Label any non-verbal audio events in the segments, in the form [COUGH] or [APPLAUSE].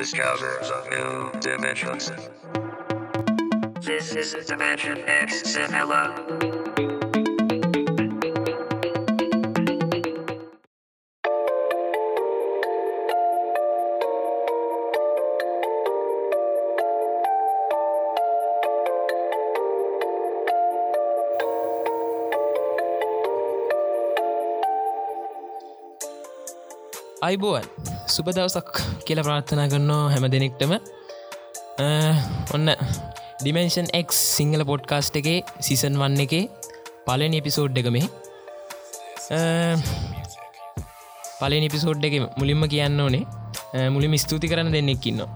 discovers of new dimensions. This is Dimension X Cinema. අයිබෝවන්. සුප දවසක් කියල ප්‍රාර්ථනා කරනවා හැම දෙනෙක්ටම. ඔන්න ඩිමේෂන් එක් සිංහල පොඩ්කාස්ට් එකේ සිසන් වන්න එකේ පලනි එපිසෝඩ් එක මේ පලනි එපිසෝඩ් එක මුලින්ම කියන්න ඕනේ. මුලින් ස්තුති කරන්න දෙන්නෙක්කින්නවා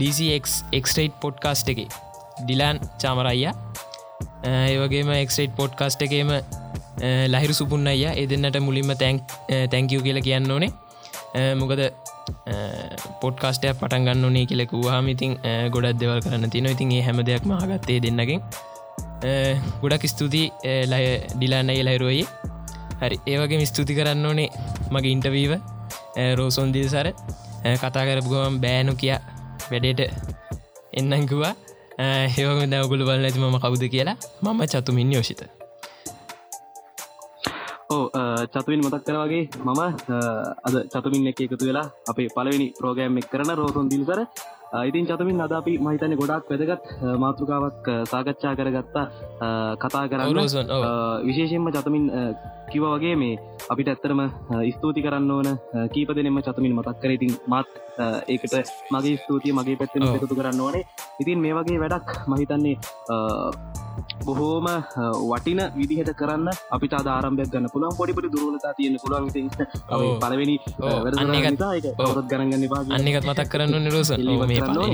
DCක්ස්ටේට් පොඩ්කාස්ට් එක. ඩිලාන් චාමරයියා. ඒවගේම එක්ස්ටේට් පොඩ්කාස්ට් එකේම ලහිරු සුපුන්න අය ඒ දෙන්නට මුලින්ම තැංකව කියලා කියන්න ඕනේ. මොකද පොඩ්කාස්ටයක් පටන් ගන්න ඕනේ කියලෙකුවාම ඉතින් ගොඩක් දෙවල් කරන්න තින ඉතින් ඒ හැම දෙයක් මහගත්තේ දෙන්නකින් ගොඩක් ස්තුති ලය ඩිලාන්න ඒ ලහිරුවයි හරි ඒවගේ ස්තුති කරන්න ඕනේ මගේ ඉන්ටවීව රෝසොන්දිල් සර කතා කරපුගම බෑනු කියා වැඩේට එන්නංකුවා ඒවම දැවගුළු බල ඇති මම කවුද කියලා? මම චතුමින් යෝෂිත. ඕ චතුවින් මතක් කරවාගේ මම අද චතුමින් එක එකතු වෙලා අපේ පලවෙනි ප්‍රෝගෑම් එක් කරන රෝසොන් දිල්සර ඉතින් චතුමින් අද අපි මහිතන ගොඩක් වැදගත් මාතෘකාවක් සාකච්ඡා කරගත්තා කතා කරන්න. විශේෂෙන්ම චතුමින් කිව වගේ මේ අපිට ඇත්තරම ස්තුති කරන්න ඕන කීප දෙනෙම චතුමින් මතක් කර. ඉතින් මත් ඒකට මගේ ස්තුතිය මගේ පැත්තෙන එකතු කරන්න ඕනේ. ඉතින් මේ වගේ වැඩක් මහිතන්නේ බොහෝම වටින විදිහට කරන්න අපිට ආරම්භයක් ගන්න පුළුවන්. පොඩිපටි දුරලතා තියෙන පුළුවන්. පලවෙනි ඔත් ගරගන්න අන්නකත් මතක් කරන්න නිරස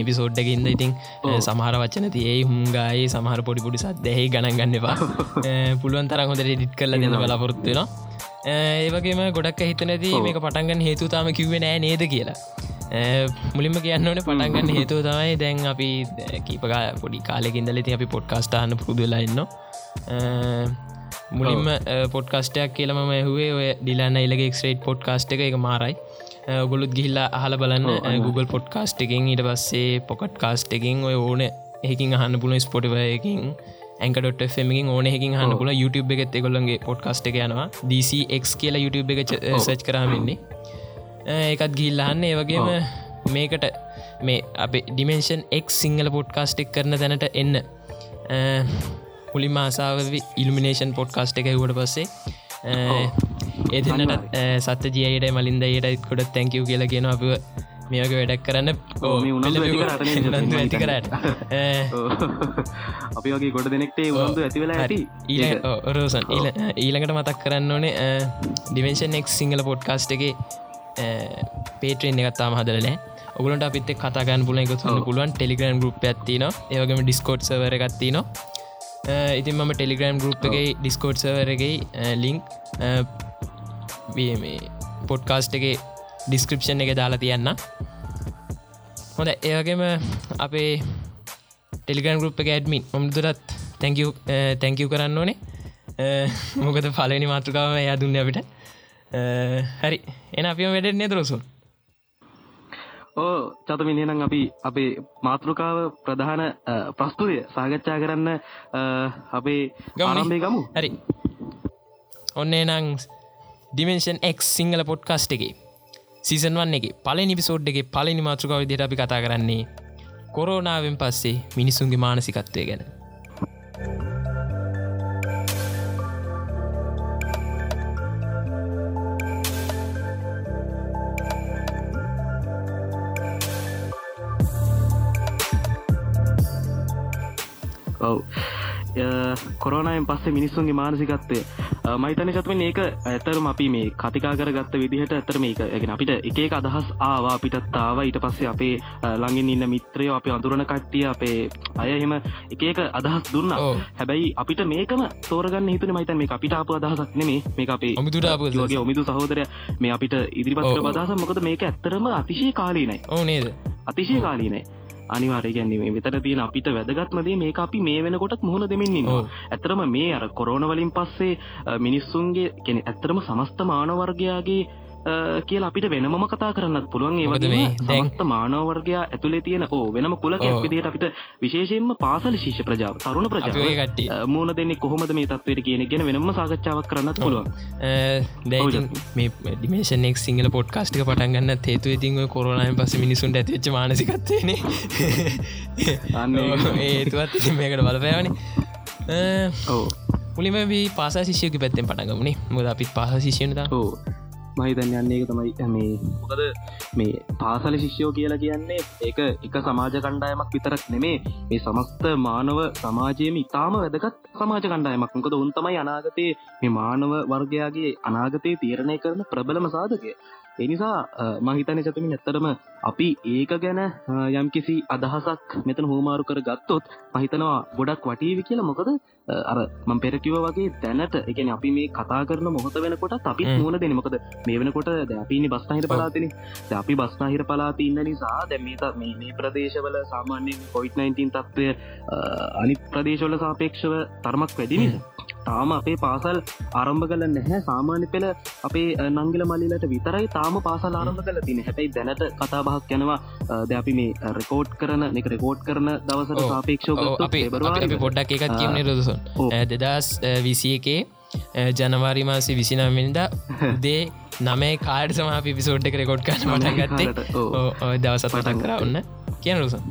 පිසෝඩ්ඩකින්ද ඉතින් සමහර වච්චන තියේ හුන්ගායේ සමහර පොඩිපුඩි සත් දැහහි ගණන්ගන්නවා පුළුවන් තරන් හොඳට ඩිට් කරල දෙන්න බලාපොරොත්තුෙන ඒවගේම ගොඩක් හිතනැති මේක පටන්ගන්න හේතු තාම කිව්වෙ නෑ නේද කියලා මුලින්ම කියන්න ඕන පටන්ගන්න හේතුව තමයි දැන් අපි කීපකා පොඩි කාලෙකින්දලති අපි පොඩ්කාස්ටාන්න පුදුලන්න මුලින්ම පොඩ්කස්ටයක් කියලම හුවේ ඔය ඩිලන්න එලගේ ක්ස්ටේට් පොඩ්කාස්ට් එක එක මාරයි. ගොලුත් ගිහිල්ලා අහල බලන්න Google පොඩ්කාස්ට් එකින් ඉට පස්සේ පොකට් කාස්ට් එකින් ඔය ඕන එහකින් අහන්න පුුණ ස්පොටිවයකින් ඇකට ෙමින් ඕන එකින් හන්න පුල YouTube එකත් එකොල්ලගේ පොඩ්කාස්ට් එක යනවා. DCX කියලා YouTube එක සච් කරමන්නේ ඒකත් ගිල්ලහන්න ඒ වගේම මේකට මේ අප ඩිමේෂන් එක් සිංහල පොඩ්කාස්ට් එක් කරන තැනට එන්න. මුලි මාසාාව ඉල්මිනේෂන් පොඩ්කාස්ට් එක හුවට පස්සේ ඒතින්නට සත්ත ජයට මලින්දයට කොඩත් තැංකව කියලා කියෙන අප මේක වැඩක් කරන්න ඇති කරට [LAUGHS] අපි වගේ ගොඩ දෙනෙක්ටේ වන්දු ඇති වෙලා ඇති. රෝසන්. ඊළඟට මතක් කරන්න ඕනේ ඩිමේෂන් එක් සිංහල පොඩ්කාස්ට් එක පේටරෙන් එකත්තාම හදරනෑ ඔගලට අපිත් කතාගන්න පුල එකතුන්න පුළුවන් ටෙලිග්‍රන් ගරුප් ඇත්තින ඒවගේම ඩිස්කෝට් සවරගත්තින ඉතින් මම ටෙලිග්‍රම් ගරුප් එකගේ ඩිස්කෝට් සවරගේ ලිංක් පොඩ්කාස්ට් එක ඩිස්ක්‍රපෂන් එක දාලා තියන්න හොඳ ඒවගේම අපේ ටෙලිගන් ගරුප් එක ඇඩමින් ඔම්දුරත් තැංකව කරන්න ඕනේ. මොකද පලනි මාතෘකාව එයා දුන්න අපිට හරි. එන අපිම වැඩෙන්නේ දරසුන් ඕ චතමිනිනම් අපි අපේ මාතෘකාව ප්‍රධාන ප්‍රස්තුතිය සාකච්ඡා කරන්න අපේ ගමනම්බේ ගමු. හරි. ඔන්නේ නං ඩිමේෂන් එක් සිංහල පොඩ්කාස්ට් එක සීසන් වන්න එක පලනි පිසෝඩ් එක පලනි මාතෘකාව විදිට අපි කතා කරන්නේ කොරෝනාවෙන් පස්සේ මිනිසුන්ගේ මානසිකත්වය ගැන කොරනයෙන් පස්සේ මිනිස්සුන්ගේ මානසිකත්තේ මයිතන චත්ම ඒක ඇතරම අපි මේ කතිකා කරගත්ත විදිහට ඇතර මේක ඇගෙන අපිට එක අදහස් ආවා. අපිටත්තාව ඊට පස්සේ අපේ ළඟින් ඉන්න මිත්‍රයෝ අප අඳුරන කට්ටිය අපේ අයහෙම එක අදහස් දුන්න. හැබැයි අපිට මේකම තෝරගන්න හිතන මයිතන් මේ අපිට අප අදහසක් නෙමේ මේ අපේ ඔමිතුටගේ ඔමිතු සහෝදරය මේ අපිට ඉදිරිපත් බදහස මොකද මේක ඇත්තරම අතිශය කාලීනයි. ඕනේද අතිශය කාලීනයි අනිවාරය ගැන්නේ විතර තියෙන අපිට වැදගත්මදේ මේ අපි මේ වෙනකොටත් මුහුණ දෙමින්න්න ඇතරම මේ අර කොරෝන වලින් පස්සේ මිනිස්සුන්ගේ කෙන ඇත්තරම සමස්ත මානවර්ගයාගේ කියලා අපිට වෙනම කතා කරන්නත් පුළුවන්. ඒවගේ මේ දැන්- සමස්ත මානවර්ගයා ඇතුළේ තියෙන ඕ වෙනම ඔව්. විදිහට අපිට විශේෂයෙන්ම පාසල ශිෂ්‍ය ප්‍රජාව තරුණ අපි ඔය ප්‍රජාව කට්ටිය. මූුණ දෙන්නේ කොහොමද මේ තත්වයට කියන ගෙන වෙනම සාකච්ඡාවක් කරන්නත් පුළුවන්. මේ ඩිමේෂනෙක් සිංහල පොඩ්කාස්ටික පටන්ගන්න හේතු ඉතින් කොරනයන් පස මිනිසුන්ට ඇතිවෙච්ච මානසිකත්වයන. අන්න. ඒතුවත් මේකට බලපෑවනි. ඕ මුලිම පාසා ශිෂයක පැත්තෙන් පටගමනේ මුද අපිත් පාස ශිෂයනත ඕ මහිතන් යන්නේ. එක තමයි මේ මොකද මේ පාසල ශිෂ්‍යෝ කියලා කියන්නේ ඒක එක සමාජ කණ්ඩායමක් විතරක් නෙමේ. මේ සමස්ත මානව සමාජයම ඉතාම වැදගත් සමාජ කණ්ඩායමක්. මොකද උන් තමයි අනාගතයේ මේ මානව වර්ගයාගේ අනාගතය තීරණය කරන ප්‍රබලම සාධකය. එනිසා මහිතන චතුමින් ඇත්තරම අපි ඒක ගැන යම්කිසි අදහසක් මෙතන හෝමාරු කර ගත්තොත් මහිතනවා ගොඩක් වටීවි කියලා. මොකද අ, අර මං පෙරකිව වගේ දැනට එකන අපි මේ කතා කරන මොහොත වෙනකොට අපි. මුණ දෙන මොකද මේ වෙනකොට ද අපිනි බස්නාහිර. පලාතින අපි බස්නාහිර පලාති ඉන්න නිසා දැ මේ ප්‍රදේශවල සාමාන්‍යෙන් කොයිට්-19 තත්වය අනි ප්‍රදේශවල සාපේක්ෂව තරමක් වැඩි නිසා තාම අපේ පාසල් ආරම්භ කල නැහැ. සාමාන්‍ය පෙළ අපේ නංගිල මල්ලිලට විතරයි තාම පාසල් ආරම්භ කල තින හැබැයි දැනට කතා බහක් යනවා. ද අපි මේ රෙකෝඩ් කරන එක රෙකෝඩ් කරන දවසට ඔව්, අපි අපි පොඩ්ඩක් එකත් කියන්න රදසොන් ඔව්. දෙදස් විසි එකේ ජනවාරි මාසි විසිනමෙන්ද දේ නමේ කාඩ සම අපි පිසෝඩ් එක රෙකෝඩ් කරන මටන් ගත්තේ කාලට, ඔව්. ඔව්, ඔය දවසත් පටන් කරන්න කියන රුසන්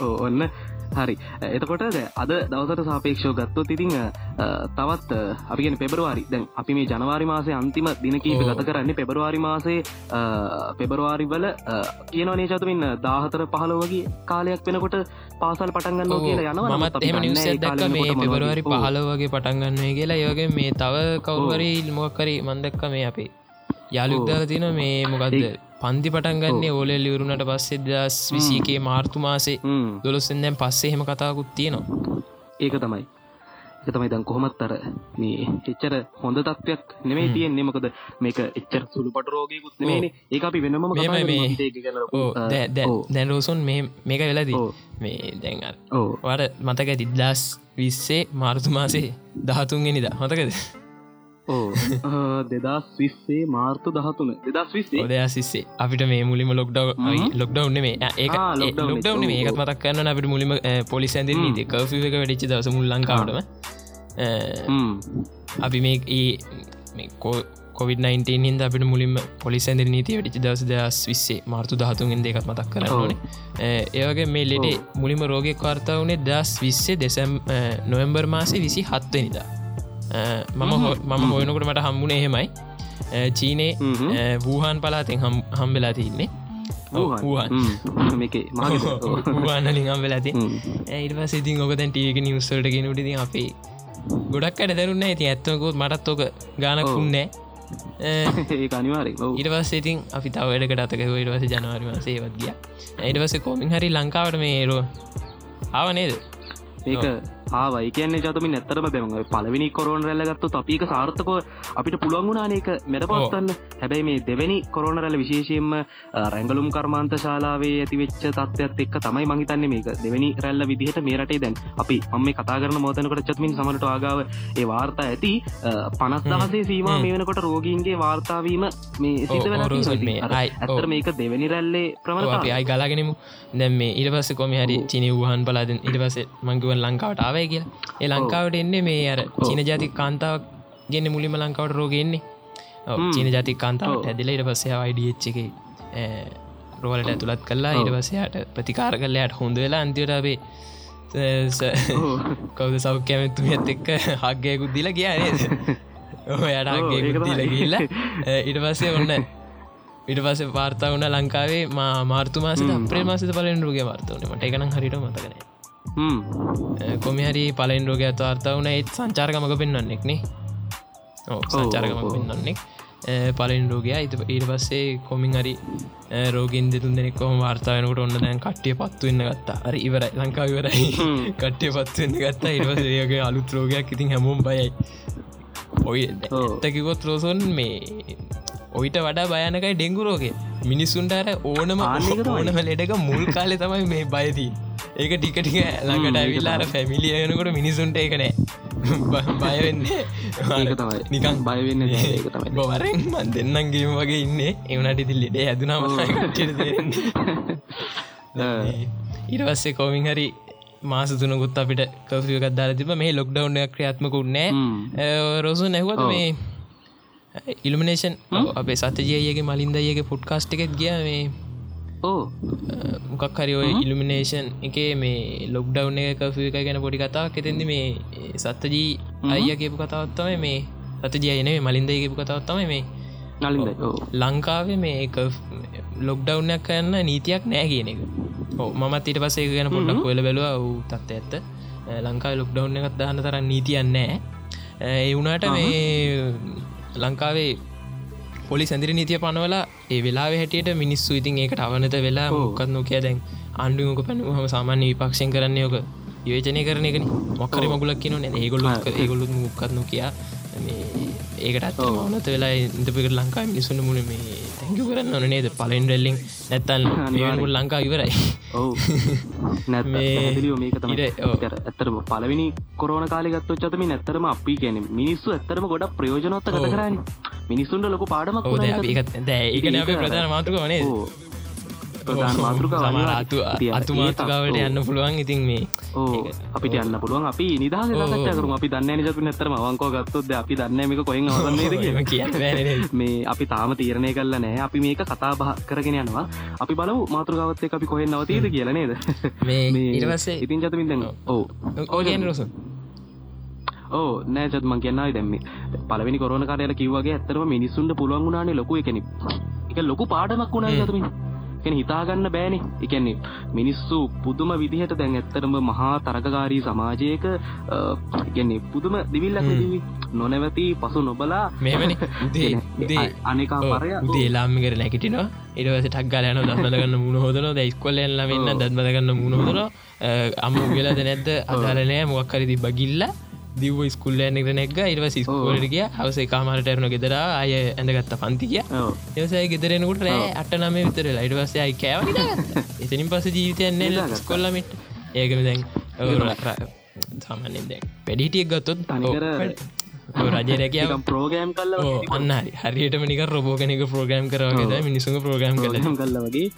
ඕ, ඔන්න හරි. එතකොට ද අද දවසට සාපේක්ෂෝ ගත්තොත් ඉතිං තවත් අපිගෙන පෙබරවාරි. දැන් අපි මේ ජනවාරි මාසේ අන්තිම දිනකීප. ගත කරන්නේ පෙබරවාරි මාසේ පෙබරවාරි වල කියනවනේ චතුමින් දාහතර පහලවගේ කාලයක් වෙනකොට පාසල් පටන්ගන්න කියලා යනවා මේ පෙබරවාරි පහල වගේ පටන්ගන්නේ කියලා. ඒවගේ මේ තව කවුවරි මොක්කරි මන්දක්ක මේ අපේ යාලුක්දාල තින මේ මොකක්ද පන්ති පටන්ගන්නේ ඕල ලිවරුණට පස්සේ දස් විසිකේ මාර්තු මාසේ. දොලොස්සෙන් දැන් පස්සේ හෙම කතාකුත් තියෙනවා. ඒක තමයි. එක තමයි දැන් කොහොමත් අර මේ එච්චර හොඳ තත්වයක් නෙමේ තියෙන්නේ. මොකද මේක එච්චර සුළු පට රෝගයකුත් නෙමේනේ ඒ අපි වෙනම දැන් රෝසුන් මේක වෙලදී. මේ දැන්ග ඕ වට මතක තිද්දස් විස්සේ මාර්තු මාසේ දහතුන්ගෙනනිද හොතකද ඕ [LAUGHS] දෙදස් විස්සේ මාර්තු දහතුන. දෙදස් විස්සේ ඔදයා සිස්සේ අපිට මේ මුලිම ලොක්ඩව ලොක්ඩව් මේ ඒ ලොක්ඩව් එක. මේකත් මතක් කරන්න අපිට මුලිම පොලිස් ඇඳ නීති කව එක වැඩිච්ච දවස මුල් ලංකාවටම. අපි මේ ඒ කොවිD-19 හිද අපිට මුලින්ම පොලිස් ඇඳ නීති වැඩිචි දවස දස් විස්සේ මාර්තු දහතුන්ගෙන් දෙකත් මතක් කරනනේ ඒවගේ මේ ලෙඩේ මුලිම රෝගය කාර්තා වනේ දස් විස්සේ දෙසම් නොවම්බර් මාසේ විසි හත්වනිදා මම මම හොයනකට මට හම්බුණ එහෙමයි. චීනේ හ්ම්. වූහන් පලාතෙන් හම් හම්බෙලා තින්නේ. මේක මහ වානලින් හම්බෙලා ති ඒට පස් ඉතින් ඔක දැන් ටියක නිවස්සල්ට ගෙනුටති අපේ ගොඩක් අට දරුන්න ඇති ඇත්තකොත් මටත් ඕක ගානක් ඔව්. උන්නෑ [LAUGHS] ඒ අනිවාරෙන් ඔව්. ඉට පස් ඉතින් අපි තවඩකට අතක ඉට පස ජනවාරිම සේවත් ගිය. ඇට පස කොමින් හරි ලංකාවට මේරෝ ආවනේද ඒක ආවයි කියන්නේ චතමින් ඇත්තරම දැම පලවෙනි කොරෝන රැල්ලගත්තු අපික සාර්ථකව අපිට පුළුවන් වුණනක මෙට පවත්තන්න හැබැයි මේ දෙවැනි කොරෝන රැල විශේෂයෙන්ම රැංගලුම් කර්මාන්ත ශාලාවේ ඇතිවෙච්ච තත්ත්වත් එක් තමයි මහිතන්නේ මේක. දෙවැනි රැල්ල විදිහට මේ රටේ දැන් අපි මම කතා කරන මෝතනකට චත්මින් සමට ආගාව ඒ වාර්තා ඇති. පනස් දහසේ සීම. මේ වෙනකොට රෝගීන්ගේ වාර්තාවීම මේ සිත ඇතර ඔව්. මේක දෙවැනි රැල්ලේ අපි අයි ගලාගෙනමු. දැම් මේ ඉට පස්ස කොම හරි චිනි වහන් පලාදෙන් ඉට පස මංගුවන් ලංකාවට ආවයි කියලා ඒ ලංකාවට එන්නේ මේ අර චීන ජාති කාන්තාවක් ගෙන්න්න මුලිම ලංකාවට රෝගෙන්නේ. චීන ජාති කාන්තාවට. ඇදිල ඉට පස්සේ අයිඩියච්ච එක රෝලට ඇතුළත් කල්ලා. ඉට පසයාට ප්‍රතිකාර කල්ලයට හොඳ වෙලා ඔව්. කවද සෞඛ්‍යමැත්තුමියත් එක්ක හක්ගයකුත් දිල කියනේද [LAUGHS] ඔහයට ඔව්, ඒක හක්ගයකුත් තමයි. දිල ගිල්ල ඉට පස්සේ ඔන්න ඉට පස පාර්තා වුණ ලංකාවේ මා මාර්තු මාස හ්ම්. ප්‍රේමාසිත පලෙන් රෝග වාර්තවන මට එකනම් හරිට මතකන. කොමිහරි පලෙන් රෝග වාර්තා වුණ? ඒත් සංචාර්ගමක පෙන්වන්නෙක්නේ ඕ සංචාර්ගමක. පෙන්වන්නෙක්. පලින් රෝගයා. ඉත ඊට පස්සේ කොමින් හරි රෝගින් දෙතුන් දෙනෙක් කොම වාර්තාාවනකට ඔන්න දැන් කට්ටිය පත්තුවෙන්න ගත්තා. අර ඉවරයි. ලංකා ඉවරයි. හ්ම්. [LAUGHS] කට්ටිය පත්වෙන්න ගත්තා. ඉවසේගේ අලුත් රෝගයක් ඉතින් හැමෝම් බයයි. ඔය ඔව්. ඇත්තකිවොත් රෝසොන් මේ ඔයිට වඩා භයනකයි ඩෙංගු රෝගය. මිනිස්සුන්ට අර ඕනම. [LAUGHS] ඕනම ලෙඩක මුල් කාලෙ තමයි මේ බයදී ඒක ටිකටික ළඟට ඇවිල්ලාර පැමිලියනකොට මිනිසුන්ට එක නෑ. බයවෙන්නේ නිකන් බයවෙන්න තමයි. බවරෙන් මන් දෙන්නන්ගේම වගේ ඉන්න. එවනට ඉති ලෙඩේ ඇදනාම ඉරවස්සේ කෝමින් හරි මාස තුනකුත් අපිට කවසිකත් දාර තිබ මේ ලොක්ඩවන්න ක්‍රියාත්මකුන්නෑ රොසු නැහුවද මේ ඉල්ිනේෂන් අපේ සතජයගේ මලින්දයගේ පුඩ්කාස්ට් එකත් ගිය. මේ ඕ. මොකක් හරි ඔය ඉල්ිමිනේෂන් එක මේ ලොක්ඩව් එක කෆ එක ගැන පොඩි කතා කෙතෙදි මේ සත්තජී අයිය කියපු කතාවත්තම මේ සතජයන මලින්දයකපු කතාවත්තම මේ. ලංකාවේ මේ ලොක්ඩව්නයක් කරන්න නීතියක් නෑ කියන එක. මත් ඊට පසේ ගැන පොඩ්ඩක් කොල බැලවා වූ තත්ත ඇත්ත. ලංකාව ලොක්ඩව් එකත් දහන්න තරන්න නීතියන්නෑ ඒ වුණට මේ ලංකාවේ පොලි සැදිරි නීතිය පනවලා ඒ වෙලා හැටියට මිනිස්සු ඉතින් ඒකට අවනත වෙලා මොකත් නොකය දැන් අන්ඩුමක පැනුහම සාමාන්‍ය විපක්ෂෙන් කරන්න යෝක යෝජනය කරන එක මොක්කර මගුලක් කියන න. ඒගොල්ල ඒගොලුත් මුක්කත්නු කියා ඒකට අත් ඕනත වෙලා ඉදපකට ලංකා මිනිසුන්න මුණ මේ කරන්න ඕන නේද? පලෙන් රෙල්ලිං නැත්තන් මේමුල් ලංකා ඉවරයි. ඔවු. ඇත්තරම පලවෙනි කොරන කාලගත්තු චතම නැත්තරම අපි කියන මිනිස්සු ඇත්තරම ගොඩ ප්‍රයෝජනොත්ත කත කරන්න. මිනිස්සුන්ට ලොක පාඩමක් ඒකන අප ප්‍රධාන මාතුක වනේ ප්‍රධාන මාතෘකාව අතු අතු මාතකාවට යන්න පුළුවන් ඉතින් මේ. ඕ අපිට යන්න පුළුවන්. අපි නිදා කරු අපි දන්න නිසතු නැතරම අවංකෝ ගත්තොද අපි දන්නමක කොහෙන් අවන්නේ කිය මේ අපි තාම තීරණය කල්ල නෑ අපි මේක කතා බහ කරගෙන යනවා. අපි බලව මාතෘකාවත්තේ අපි කොහෙන් නවතීද කියල නේද? මේ ඉරවස්සේ ඉතින් ජතමින්දන්න ඕ ඕගන් රස. ඕ නෑජත් මං කියන්නයි දැම්ම පලවෙනි කොරන කාරයට කිව්වගේ ඇත්තරම මිනිස්සුන්ට පුළුවන් වුණනේ ලොකු එකනෙ එක ලොකු පාඩමක් වුණා ජතමින් කෙන හිතාගන්න බෑනි. එකන්නේ මිනිස්සු පුදුම විදිහට දැන් ඇත්තරම මහා තරගකාරී සමාජයක ඉගන්නේ පුදුම දිවිල්ලක් දිවි නොනැවති පසු නොබලා. මෙමනි [LAUGHS] අනිකා පරය. දේලාම්මිකර නැකිටිනවා ඉඩවස ටක් ගලයන දත්මදගන්න මුණ හොදන දැයිස්කොල්ලෙන්ල වෙන්න දත්මදගන්න මුණ හොදන අම්ම වෙලද නැද්ද? අදාලනෑ මොක්කරි තිබ ගිල්ලා දිව ස්කුල්ලෑනෙක නැක් ඉරව සිස්කෝලට කිය හවස කාමරට ඇරුණ ගෙදර අය ඇඳගත්ත පන්තිකිය එවසයි ගෙදරෙනකුට රෑ අට නම විතර ලයිටවසයයි කෑව [LAUGHS] එතනින් පස ජීවිතයන්නේ ස්කොල්ලමිට ඒකම දැන් සාමන්‍යෙන් දැන් පැඩිටියක් ගත්තොත් තනිකර රජරැක ප්‍රෝගෑම් කල්ල අන්න හරියටම නික රෝගනික ප්‍රෝග්‍රම් කරවාගද මිනිසුන් ප්‍රෝග්‍රම් කල කල්ල වගේ.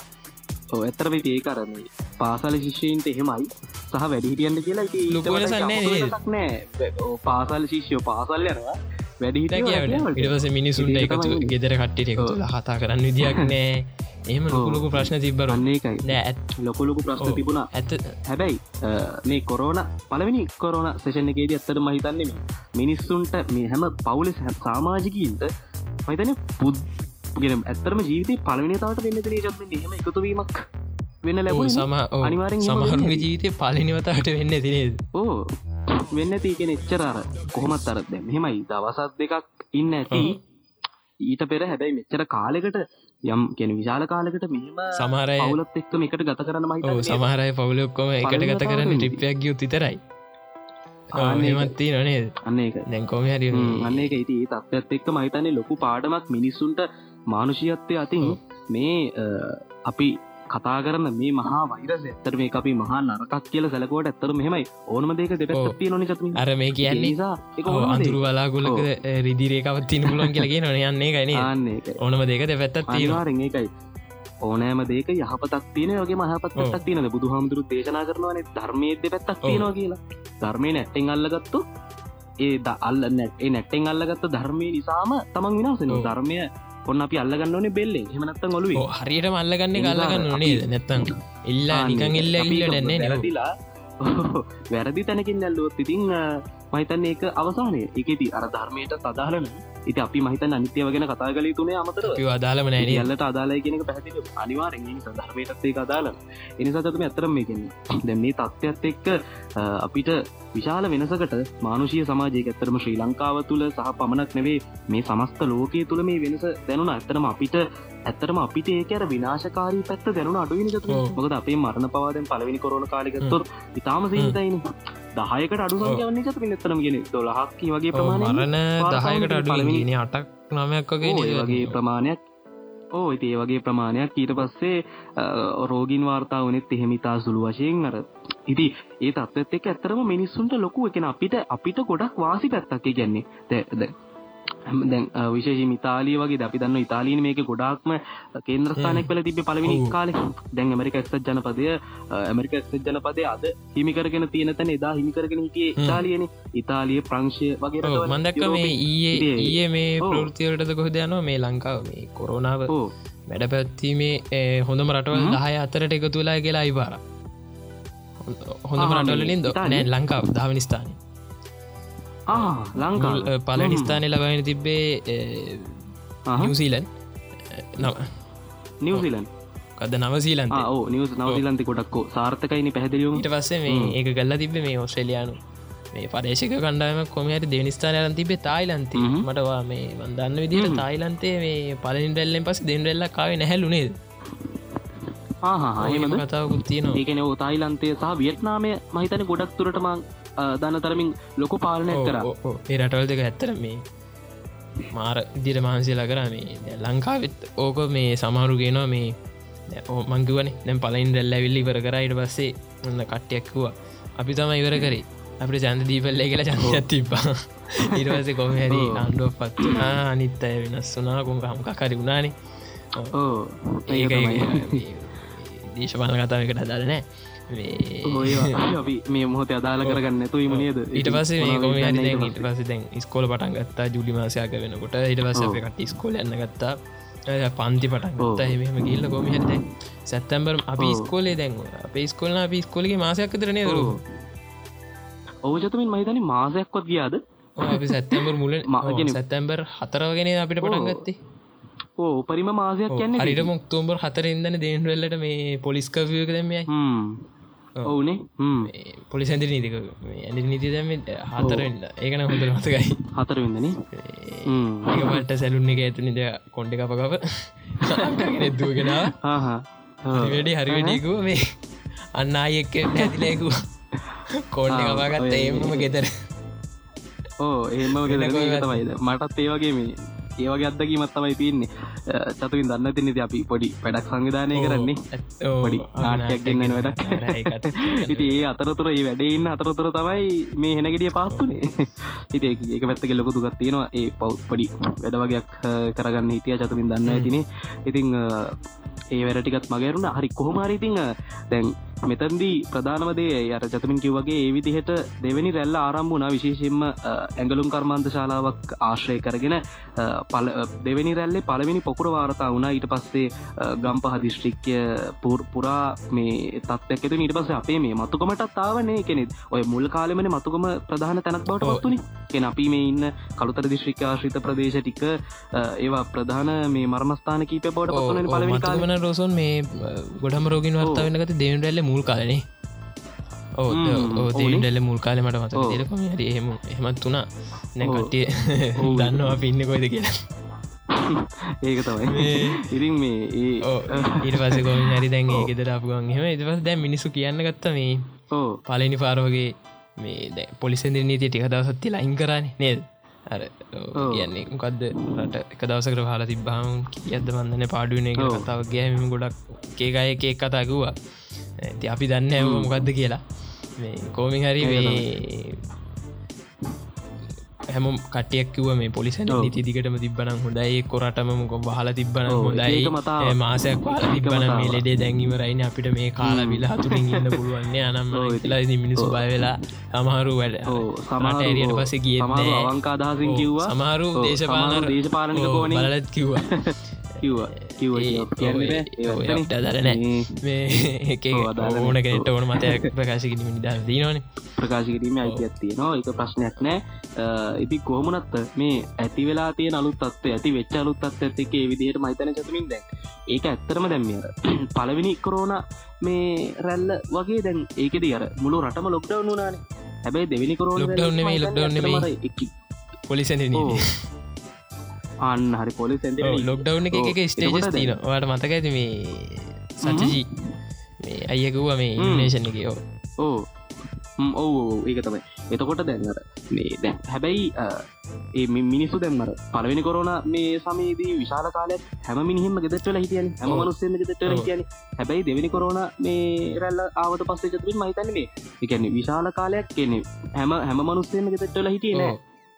ඇතර ඒ කරම පාසල ශිෂ්‍යීන්ට එහෙමයි සහ වැඩිහිටියන්ට කියලා ලොකසන්නේ නෑ පාසල් ශිෂ්‍යෝ පාසල් යනවා. වැඩිහිට ඉටවස මිනිසුන්ට එකතු ගෙදර කට්ටිට එකතු හතා කරන්න විදියක් [LAUGHS] නෑ. එහම ලොකුලොකු ප්‍රශ්න තිබරන්නේ එකයි නෑ ඇත් ලොකුලොකු ප්‍රශ්න තිබුණා. ඇත හැබැයි මේ කොරෝන පලවෙනි කොරෝන සේෂණ එකේද ඇත්තට මහිතන්නේ මිනිස්සුන්ට මේ හැම පවුලෙස් හැ සාමාජිකීන්ට මහිතන පුද් ගෙන ඇත්තරම ජීවිතය පලවෙනි තාවට වෙන්න ජත්ම හෙම එකතුවීමක් වෙන්න ලැබ සම සමහරුගේ ජීවිතය පලනිවතාවට වෙන්න තිනේද ඕ වෙන්න තිීකෙන එච්චරර කොහොමත් අරද මෙහෙමයි. දවසත් දෙකක් ඉන්න ඇති. ඊට පෙර හැබැයි මෙච්චර කාලෙකට යම් කෙන විශාල කාලකට මෙම සමහරය අවුලත් එක්ක එකට ගත කරන්න මයි සමහරය පවුලොක්කොම එකට ගත කරන්න ටිප්යක් ගියුත් විතරයි. ආමත්ති නොනේ අන්න එක දැන්කෝම හරි අන්න එක ඉති තත්ත් එක්ක මහිතන්නේ ලොකු පාඩමක් මිනිස්සුන්ට මානුෂියත්වය අතින් මේ අපි කතා කරන්න මේ මහා වෛරස ඇත්තර මේ අපි මහා නරකක් කියල සැලකෝට ඇත්තර මෙහෙමයි ඕනම දෙක දෙපැත්ති නොන චතු අර මේ කියන්නේ අඳුරු වලාගුලක රිදිරේකවත් තින පුලන් කියලගේ නොන යන්නේ ගන ඕනම දෙක දෙපැත්ත තිවාරෙන් එකයි ඕනෑම දේක යහපතක් තියන වගේ මහපත් පටක් තියනද බුදු හාමුදුරු දේශනා කරනවන ධර්මයද පැත්තක් තියෙනවා කියලා. ධර්මය නැටෙන් අල්ලගත්තු ඒ ද අල්ල නැටේ නැටෙන් අල්ලගත්ත ධර්මය නිසාම තමන් විනාසෙන ධර්මය ඔන්න අපි අල්ලගන්න ඕනේ බෙල්ලේ. එමනත්තන් ඔලු හරියට මල්ලගන්න කල්ලගන්න නේද? නැත්තන් ඉල්ලා නිකන් එල්ල නෙන්නේ නැරදිලා වැරදි තැනකින් ඇල්ලුවොත් ඉතිං මහිතන්නේ ඒක අවසානය. එකති අර ධර්මයට අදාහලන ඉති අපි මහිතන් අනිත්‍ය වගෙන කතා කල තුනේ අමතර අදාලම නෑ ඇල්ලට අදාලය කියෙනක පැහති අනිවාරෙන් ධර්මයටත්ේ අදාලන එනිසාතම ඇතරම මේකෙන දැන්නේ තත්ත්වත් එක්ක අපිට විශාල වෙනසකට මානුෂය සමාජය ඇත්තරම ශ්‍රී ලංකාව තුළ සහ පමණක් නෙවේ මේ සමස්ත ලෝකයේ තුළ මේ වෙනස දැනුන ඇත්තරම අපිට ඇත්තරම අපිට ඒකර විනාශකාරී පැත්ත දැනුන අඩුවනි මොකද අපේ මරණ පවාදෙන් පලවෙනි කොරන කාලිගත්තොත් ඉතාම සීතයින දහයකට අඩු සංයවන්නේ චත පිනතරම ගෙන දොලහක්කි වගේ ප්‍රමාණන දහයකට අඩුවන අටක් නමයක් වගේ වගේ ප්‍රමාණයක්. ඕ ඉතිේ වගේ ප්‍රමාණයක් ඊට පස්සේ රෝගින් වාර්තා වනෙත් එහෙමිතා සුළු වශයෙන් අර ඉති ඒ තත්වත් එක ඇත්තරම මිනිස්සුන්ට ලොකු එකෙන අපිට අපිට ගොඩක් වාසි පැත්තක් ගැන්නේ දැ දැන් විශේෂ ඉතාලිය වගේ අපි දන්න ඉතාලීන මේක ගොඩාක්ම කේන්ද්‍රස්ථානක් වල තිබ පලවෙනි කාල. දැන් ඇමරික එක්සත් ජනපදය ඇමරික එක්සත් ජනපදය අද හිමිකරගෙන තියෙන තැන එදා හිමිකරගෙන හිටිය ඉතාලියන. ඉතාලිය ප්‍රංශය වගේ මන්දක්ක මේ ඊයේ ඊයේ මේ ප්‍රෘතිවලටද කොහද යනවා? මේ ලංකාව මේ කොරෝනාව. වැඩ පැත්වීමේ හොඳම රටවල් දහය අතරට එකතු වෙලා කියලා අයිවාර හොඳම රටවලින් දො නෑ ලංකාව ධාවනිස්ථානය ලංකා පලනිස්ථානය ලබගෙන තිබ්බේ නිවසීලන් නව. නිවසිලන් කද නවසීලන් නිවස් නවසිලන්ති කොටක්කෝ සාර්ථකයිනි පැහදිලියුම් ට පස්සේ මේ ඒක ගල්ලා තිබ මේ ඔස්ට්‍රලයානු මේ පදේශක කණ්ඩායම කොමයට දෙනිස්ථානයන් තිබේ තායිලන්ති. මටවා මේ වන්දන්න විදිට තායිලන්තේ මේ පලින් රැල්ලෙන් පස් දෙන්රෙල්ල කාව නැහැලුනේද ආහම කතාවකුත් තියෙනවා. ඒකන තායිලන්තය සහ වියට්නාමය මහිතන ගොඩක් තුරටමං දන්න තරමින් ලොකු පාලනය කර. ඒ රටවල් දෙක ඇත්තර මේ මාර දිර මහන්සේලා කර මේ ලංකාවෙත් ඕක මේ සමහරු ගෙනවා මේ මංගුවන දැම් පලින් රැල්ල විල්ලි ඉවර කර ඉට පස්සේ ඔන්න කට්ටයක්කුව අපි තම ඉවර කරේ. අපට චන්ද දීපල්ලේ කියලා චන්දයක් තිබ්බා. ඉරවස කොම හැරි අන්ඩුව පත් අනිත් අය වෙනස් වනා කොං හමක කරි වුණානේ. ඒ දේශපාන කතාවකට හදාරනෑ අපි මේ මොහොත අදාල කරගන්න තුීම නේද? මේ කොම ඊට පස දැන් ස්කෝල පටන් ගත්තා ජුලි මාසයක වෙනකොට. ඊට පස කට ස්කෝල යන්න ගත්තා. පන්ති පටන් ගත්ත. එහෙම ගිල්ල කොම හද සැත්තැම්බර් අපි ස්කෝලේ දැන් අපේ ස්කොල්න අපි ස්කොලගේ මාසයක් තරනය දරු ඔවජතුමින් මහිතනි මාසයක්වත් ගියාද? සැත්තැම්බර් මුල [LAUGHS] සැත්තැම්බර් හතරවගෙන අපිට පටන් ගත්තේ? ඕ උපරිම මාසයක් කියන්න හරිට මුක්තෝම්බර් හතර ඉදන්න දේන්රල්ලට මේ පොලිස්කවයක දැමයි ඔවුනේ? පොලිසැඳි නීතික ඇ නීති දැම හතරෙන්ට ඒකන හොඳ මතකයි. හතරවෙදන ඒකට සැලුන්න එක ඇතුනිද කොන්්ඩ කපකප නෙද්දුවගෙන වැඩි හරිවැඩිකුව මේ අන්න අයෙක්ක ඇතිලෙකු කෝන්්ඩ කපාගත් ඒමම ගෙතර ඕ ඒම ගෙතමයිද මටත් ඒවගේ මේ ඒවගේ අත්දකීමත් තමයි තියන්නේ. චතුවින් දන්න තිනෙති අපි පොඩි වැඩක් සංවිධානය කරන්නේ. පොඩි නාටයක් ගන්න වැඩක්. [LAUGHS] ඉති ඒ අතරතුර ඒ වැඩඉන්න අතරතුර තමයි මේ හෙනගෙඩිය පාත්තුනේ හිති [LAUGHS] ඒක පැත්තක ලොක දුගත් තියෙනවා. ඒ පව් පොඩි වැඩ වගේයක් කරගන්න හිටිය චතුමින් දන්න ඇතිනේ. ඉතිං ඒ වැඩටිකත් මගේරුණ හරි කොහොමාරීතිං දැන් මෙතන්දී ප්‍රධානවදේ අර චතමින් කිව්වගේ ඒ විදිහට දෙවැනි රැල්ල ආරම්භුණ විශේෂෙන්ම ඇඟලුම් කර්මාන්ත ශාලාවක් ආශ්‍රය කරගෙන පල දෙවැනි රැල්ලේ පළවෙනි පොකුර වාර්තා වුණා. ඊට පස්සේ ගම්පහ දිශ්ටික්්‍ය පුරා මේ තත්යක් ඇතු ඊට පස්ස අපේ මේ මතුකමටත් ආවනේ කෙනෙත් ඔය මුල් කාලෙමන මතුකම ප්‍රධාන තැනක් බවට පත්තුනි කෙන අපි මේ ඉන්න කළුතර දිශ්‍රික ආශ්‍රිත ප්‍රදේශ ටික ඒවා ප්‍රධාන මේ මර්මස්ථාන කීප බවට පත්වන පලවෙනි කාලන රෝසන් මේ ගොඩම රෝගින් වර්තා වෙනගත දෙවන් රැල්ල මුල් කාලනේ ඕදෙන්ඩල්ල මුල් කාල මට මත දෙරකම එහෙම එහමත් වුණා. නැකටිය [LAUGHS] දන්නවා පින්න කොයිද කියලා. ඒක තමයි. ඉරින් මේ ඊට පස කොම හරි දැන් ගෙදර අපගන් හෙම ඉදවස් දැ මිනිසු කියන්න ගත්ත මේ පලනි පාරෝගේ මේ දැ පොලිසෙන්දිර නීති ටික දවසත්ති ලයින් කරන්න නේද? අර කියන්නේ මොකක්ද රට එක දවසකට හලා තිබ්බාම කියද බන්නන පාඩුවන එක කතාව ගෑම ගොඩක් ඒකය එකක් කතාගවා ඇති අපි දන්න මොකක්ද කියලා කෝමි හරි හැම කටයක්ව මේ පොලිසන නීති දිගටම තිබන හොඳයි. කොරටම මොක හල තිබන හොඳයි. මාසයක් වාල තිබන ලෙඩේ දැන්ගීමරයින අපිට මේ කාලා විලා හතුරින් ඉන්න පුළුවන්නේ අනම් ලා මිනිසු බය වෙලා සමහරු වැඩ සමට ඇරියට පස කියන්නේ අවංකාදහසින් කිව්වා. සමහරු දේශපාන දේශපාලනික කෝන කිව්වා කිව්වා [LAUGHS] දරන. [LAUGHS] ඕන කෙට ඕන මතයක් ප්‍රකාශකිරීම නිදා දීනවන ප්‍රකාශ කිරීම අයිතියක් තියෙනවා. එක ප්‍රශ්නයක් නෑ. ඉති කොහමුණත් මේ ඇති වෙලා තිය අලුත් අත්ව ඇති වෙච්ච අලුත් අත් ඇතික විදිහයට මහිතන චතුමින් දැන්. ඒක ඇත්තරම දැම්මිය පලවෙනි කරෝන මේ රැල්ල වගේ දැන් ඒකෙද අර මුළු රටම ලොක්ඩව් නානේ හැබැයි දෙවිනි කරෝන ලොක්ඩව් පොලිසන අන්න හරි පොලි ලොක්ඩව් එක ස්ටේජස් තින වාට මතක ඇති මේ සචජී මේ අයකුව මේ ඉන්නේෂණ එකයෝ ඕ ඔවු. ඒක තමයි. එතකොට දැන්නර මේ දැන් හැබැයි ඒ මිනිස්සු දැම්මර පලවෙනි කොරන මේ සමේදී විශාල කාලයක් හැම මිනිහිම ගෙදෙටල හිටියන. හැම මනුස්සෙම ගෙදෙටල හිටියන. හැබැයි දෙවැනි කොරන මේ රැල්ල ආවට පස්සේ චතුරින් මහිතන්න එකන්නේ විශාල කාලයක් කියන්නේ හැම හැම මනුස්සෙම ගෙදෙටල හිටිය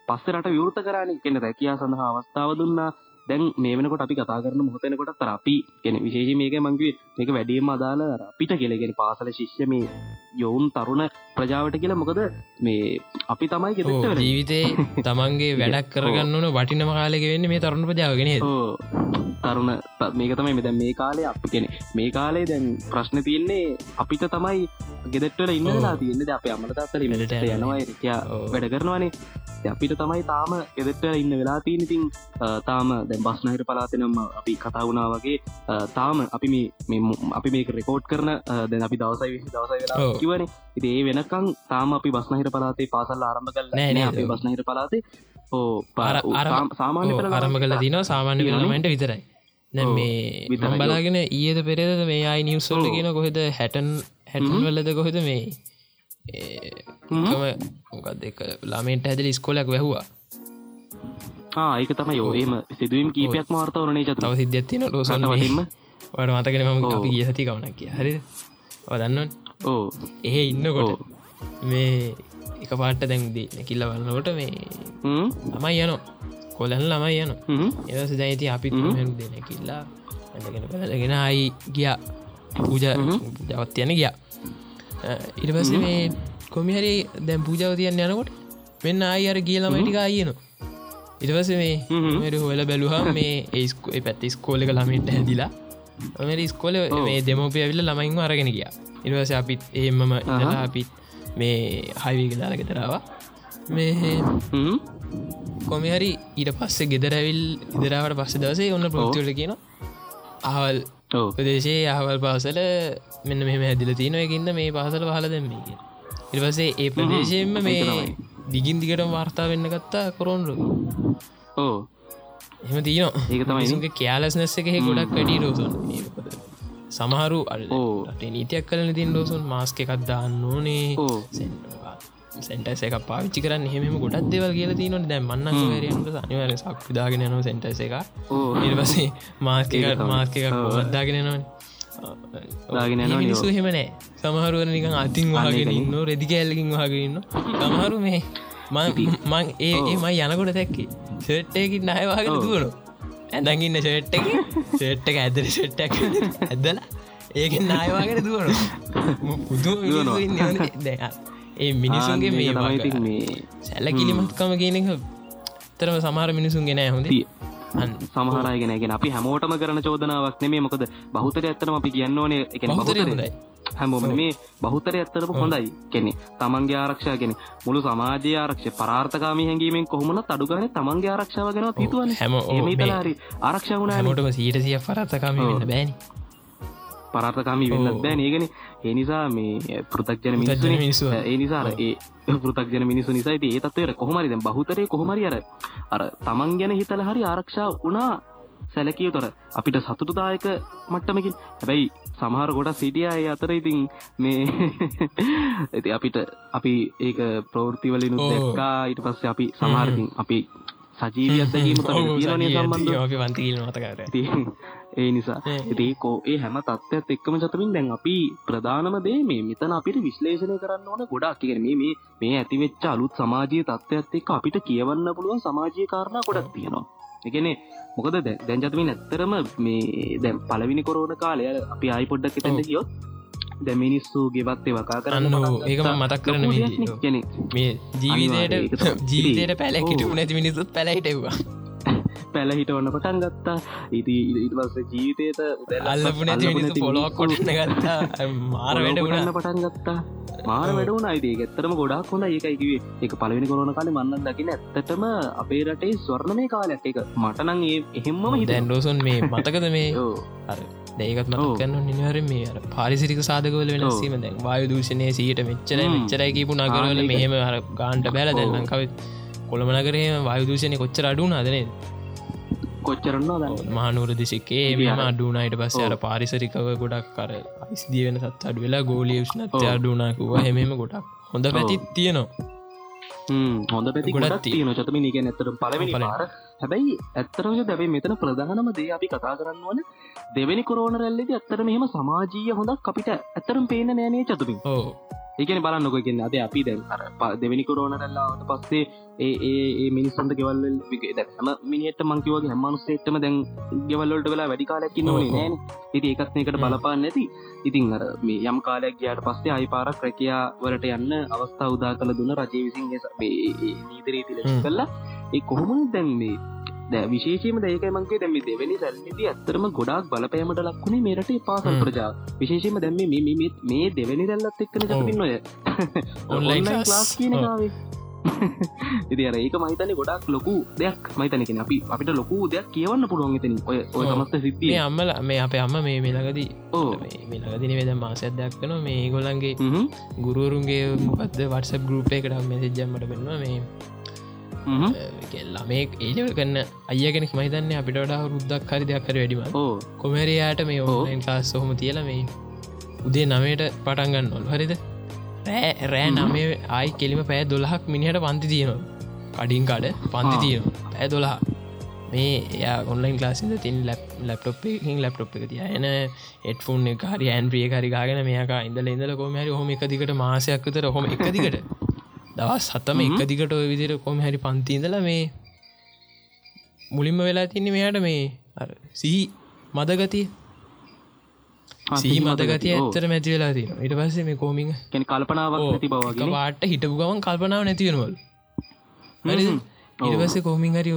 නෑ පස්ස රට විවෘත කරන්න කෙන රැකයා සඳහා අවස්ථාව දුන්නා. දැන් මේ වෙනකොට අපි කතා කරන මොහතනකොට තර අපි කෙන විශේෂ මේක මංගේ මේක වැඩියම අදාල අපිට කෙලගෙන පාසල ශිෂ්‍ය මේ යොවුන් තරුණ ප්‍රජාවට කියලා. මොකද මේ අපි තමයි ගෙදට ජීවිතේ තමන්ගේ වැඩක් කරගන්න ඕන වටිනම කාලෙක වෙන්න මේ තරුණ ප්‍රජාවගෙන තරුණ මේක තමයි මෙද මේ කාලේ අපි කෙනෙ මේ කාලේ දැන් ප්‍රශ්න තියන්නේ අපිට තමයි ගෙදෙට්වල ඉන්නලා තියන්නේ. අප අමල තත්තර මට යනවා. යා වැඩ කරනවානේ. අපිට තමයි තාම ගෙදෙට්වල ඉන්න වෙලා තිීනතින් තාම දැන් බස්නහිර පලාතනම් අපි කතා වුණා වගේ තාම අපි මේ අපි මේක රෙකෝඩ් කරන දැන් අපි දවසයි විසි දවසයි කිවන ඉති ඒ වෙනකං තාම අපි බස්නහිර පලාතේ පාසල් ආරම්භ කල් නෑ අපේ බස්නහිර පලාතේ සාමාන්‍ය ආරම්භ කල දින සාමාන්‍ය වෙනමට විතරයි. නැ මේ බලාගෙන ඊයද පෙරේද මේ අයි නිවසල්ල කියන කොහෙද හැටන් හැටන් වලද කොහෙද මේ? මොකක්ද එක ලාමෙන්ට හැදල ස්කොලක් වැැහවා. ඒක තම යෝම සිදුවම් කීපයක් මාර්තවරනේ තව සිද්ධත්තින ලෝසන්න වහිම වට මතකන ම ගිය සති කවනක් හරි වදන්නවන් ඕ එහෙ ඉන්නකොට මේ එක පාට දැන්දී කිල්ල වන්නකොට මේ තමයි යන කොලන් ළමයි යන එවස දැයිති අපි දෙන කිල්ලා. ඇගෙන පලගෙන අයි ගියා. පූජ ජවත් යන ගියා. ඉට පස්ස මේ කොමිහරි දැම් පූජාව තියන්න යනකොට මෙන්න අයි අර ගිය ළමයිටික අයනවා ඉටවස මේ මට හොල බැලුහම් මේ ඒස්කෝ පැත්ති ස්කෝල එක ළමට හැදිලා මට ස්කෝල මේ දෙමෝපය ඇවිල්ල ළමයින්ම අරගෙන කිය ඉටවස අපිත් ඒමම ඉදලා අපිත් මේ හයිවී දාලා ගෙතරවා මේ කොමිහරි ඊට පස්සේ ගෙදරැවිල් ඉදරාවට පස්ස දවසේ ඔන්න ප්‍රෘතිවල කියන අවල් ප්‍රදේශයේ අහවල් පාසල මෙන්න මෙම ඇදිල තියනයකින්න මේ පාසල පහල දැම්මේ කිය ඉරිවසේ ඒ ප්‍රදේශයෙන්ම මේ දිගින් දිගට වාර්තා වෙන්න ගත්තා කොරොන්රු ඕ එම තියන ඒක තමයිගේ කයාලස් නැස්ස එකෙ ගොඩක් වැඩි රෝසන් සමහරු අල්ට නීතියක් කලන තින් රෝසුන් මාස්ක එකක් දාන්න ඕනේ. සෙන්ටස එක පාවිච්චි කරන්න හෙම ගොඩක් දෙවල් කියල තිනට දැ මන්න රයට අනිවර සක් දාගෙන න සෙන්ටස එක ඉර්පසේ මාස්ක එකට මාස්ක එකක් බොත්දාගෙන නවන මිනිසු හෙමනෑ සමහරුවන නිකන් අතින් වාගෙන ඉන්න රෙදි කෑල්ලකින් වාගෙනන්න සමහරු මේ මං ඒ මයි යනකොට දැක්කේ සෙට්ටයකින් නයවාගෙන දුවනු ඇඳගන්න ෂෙට්ට සෙට්ට එක. ඇදර සෙට්ටක් ඇදලා ඒකෙන් නායවාගෙන දුවනු පුදු ඒ මිනිසුන්ගේ මේ ළමයිති මේ සැලකිලිමත්කම කියනක තරම සමහර මිනිසුන්ගේ නෑ හොඳ සමහරයගෙනගෙන අපි හැමෝටම කරන චෝදනාවක් නෙමේ මොකද බහුතර ඇත්තනම අපි කියන්න ඕනේ එක බහුතරයි හැමෝම මේ බහුතර ඇත්තරම හොඳයි. කෙනෙ තමන්ගේ ආරක්ෂාගෙන මුළු සමාජය ආරක්ෂ පරාර්ථකාමී හැඟීමෙන් කොහොමන අඩුගන තමන්ගේ ආරක්ෂාව ගෙන හිතුවන. හැම ඒමතලාරි ආරක්ෂාවන හැමෝටම සීටසිය පරාර්ථකාමී වෙන්න බෑනි. පරාර්ථකාමී වෙන්නත් බෑ ඒගෙන ඒ නිසා මේ පෘතක්ජන මිනිස්සු මිනිස්සු ඒ නිසා ඒ [LAUGHS] පෘතක්ජන මිනිසු නිසායිති ඒ තත්වයට කොහමරිද බහුතරය කොහමරි අර අර තමන් ගැන හිතල හරි ආරක්ෂා වනා සැලකිය තොර අපිට සතුටුදායක මට්ටමකින්. හැබැයි සමහර ගොඩ සිටිය අය අතර ඉතින් මේ [LAUGHS] ඇති අපිට අපි ඒක ප්‍රවෘතිවලින් දෙක්කා. ඊට පස්සේ අපි සමහරකින් අපි සජීවියත් දැකීම තිරණය සම්බන්ධ වන්තිීල මතකර ඒ නිසා. ඉතිේ කෝ ඒ හැම තත්ත්වත් එක්කම චතමින් දැන් අපි ප්‍රධානම දේ මේ මෙතන අපිට විශ්ලේෂණය කරන්න ඕන ගොඩක්. කියන මේ මේ ඇතිවෙච්ච අලුත් සමාජය තත්ත්වත් එක්ක අපිට කියවන්න පුළුවන් සමාජය කාරණ ගොඩක් තියෙනවා. එකනේ මොකද දැන්ජතමින් ඇත්තරම මේ දැම් පලවිනි කොරෝණ කාලය අපි ආයි පොඩ්ඩක් එතැට කියොත් දැමිනිස්සු ගෙවත්තේ වකා කරන්න ඒකම මතක් කරන මේ ජීවිතයට ජීවිතයට පැලැකිට නැති මිනිසුත් පැලහිටවා පැල හිට ඔන්න [LAUGHS] පටන් ගත්තා. ඉති ඉටවස ජීවිතයට අල්ලපු නැති මිනිසු පොලොක් කොටන ගත්තා. මාර වැඩ ගන්න පටන් ගත්තා. මාර වැඩවුන අයිති ඇත්තරම ගොඩක් හොඳ ඒකයිකිවේ එක පලවෙනි කොරන කාල මන්න දකින ඇත්තටම අපේ රටේ ස්වර්ණමය කාලයක්. එක මටනං ඒ එහෙම්ම දැන්ඩෝසන් මේ මතකද මේ [LAUGHS] ඒකත් මතකන්න නිවර මේ පාරිසිරික සාධකවල වෙනසීම දැන් වායු දූෂණය සීට මෙච්චර මෙච්චරයි කියපු නගරවල මෙහෙම ගාන්ට බැල දැන්නකව කොළම නගරේ වායු දූෂණය කොච්චර අඩුන අදනේ කොච්චරන්න මහනුවර දිසිකේ මෙම අඩුනායිට පස්ස අර පාරිසරිකව ගොඩක් කර අයිස්දිය වෙන සත් අඩු වෙලා ගෝලිය ෂ්නත්ය අඩුනාකුව හෙමෙම ගොඩක් හොඳ පැතිත් තියනවා හොඳ පැති ගොඩක් තියන චතම නික ඇතර පලවෙනි. පාර. හැබැයි ඇත්තරම දැබයි මෙතන ප්‍රධානම දේ අපි කතා කරන්න වන දෙවැනි කොරෝන රැල්ලෙදි ඇත්තර මෙහම සමාජීය හොඳක් අපිට ඇත්තරම් පේන නෑනේ චතුමින් ඕ ඒකන බලන්නකො කියන්න අද අපි දැන් අර දෙවැනි කොරෝන රැල්ලාවට පස්සේ ඒ මිනිස්සන්ට ගෙවල් හම මිනිට මංකිවගේ හැමනුස්සේටම දැන් ගෙවල්ලට වෙලා වැඩි කාලයක් ඔව්. නෑන ඉති එකත් එකට හ්ම්. බලපාන්න නැති ඉතින් අර මේ යම් කාලයක් ගයාට පස්සේ අයි පාරක් රැකයා වලට යන්න අවස්ථා උදා කළ දුන්න රජය විසින් නීතරී හ්ම්. කල්ලා ඒ කොහොමන දැන් මේ දැ විශේෂම දේක මන්ගේ දැම දෙවැනි සැල්ලිති ඇත්තරම ගොඩක් බලපෑමට ලක්ුණේ මේරට පාසල්. ප්‍රජා විශේෂම දැම මේ මේ දෙවැනි රැල්ලත් එක්කන ඔව්. ජපින් ඔය [LAUGHS] Online Online class. class කියන ඔව්. කාවේ [LAUGHS] ඉති ඒක මහිතන ගොඩක් ලොකු දෙයක් මහිතනකෙන අපි අපිට ලොකු දෙයක් කියවන්න පුළුවන් එතන ඔය. සමස්ත සිද්ධිය අම්මල මේ අපේ අම්ම මේ මෙලගදී ඕ මෙලගදින වෙද මාසයක් දෙයක් කන මේ ගොලන්ගේ. ගුරුවරුන්ගේ මොකක්ද වටස ගරුප් එකට මෙසෙජ්ජම්මට පෙන්වා මේ හ්ම්. කෙල්ලා මේ ඒලවල් කන්න අයගෙනෙක් මහිතන්න අපිට වඩා රුද්දක් හරි දෙයක් කර වැඩිම කොමරයාට මේ ඕන්ලයින් කාස් සොහොම තියල මේ උදේ නමයට පටන්ගන්න ඔල් හරිද? රෑ රෑ නමේ ආයි කෙලිම පෑ දොළහක් මිනිහට පන්ති තියෙනවා. කඩින් කාඩ පන්ති ආ. තියෙන පෑ දොලා මේ එයා ඔන්ලයින් ලාසිද තින් ලැප් ලප්ටොප් එක තියන එටෆුන් එක හරි ඇන්ප්‍රිය හරිකාගෙන මේක ඉඳල ඉඳල කොමහරි හොම එක දිකට මාසයක්කතර හොම එක දිකට දවස් සතම එක දිකට ඔය විදිර කොම හැරි පන්තිීඳල මේ මුලින්ම වෙලා තින්නේ මෙයාට මේ සිහි මදගතිය සී මතගතිය ඇත්තර මැති වෙලා තියෙන ඉට පස්සේ මේ කෝමිං කැන කල්පනාවක් නැති බවගේ වාට හිටපු ගමන් කල්පනාව නැතිවෙනවල් ඉරවස කෝමින් හරි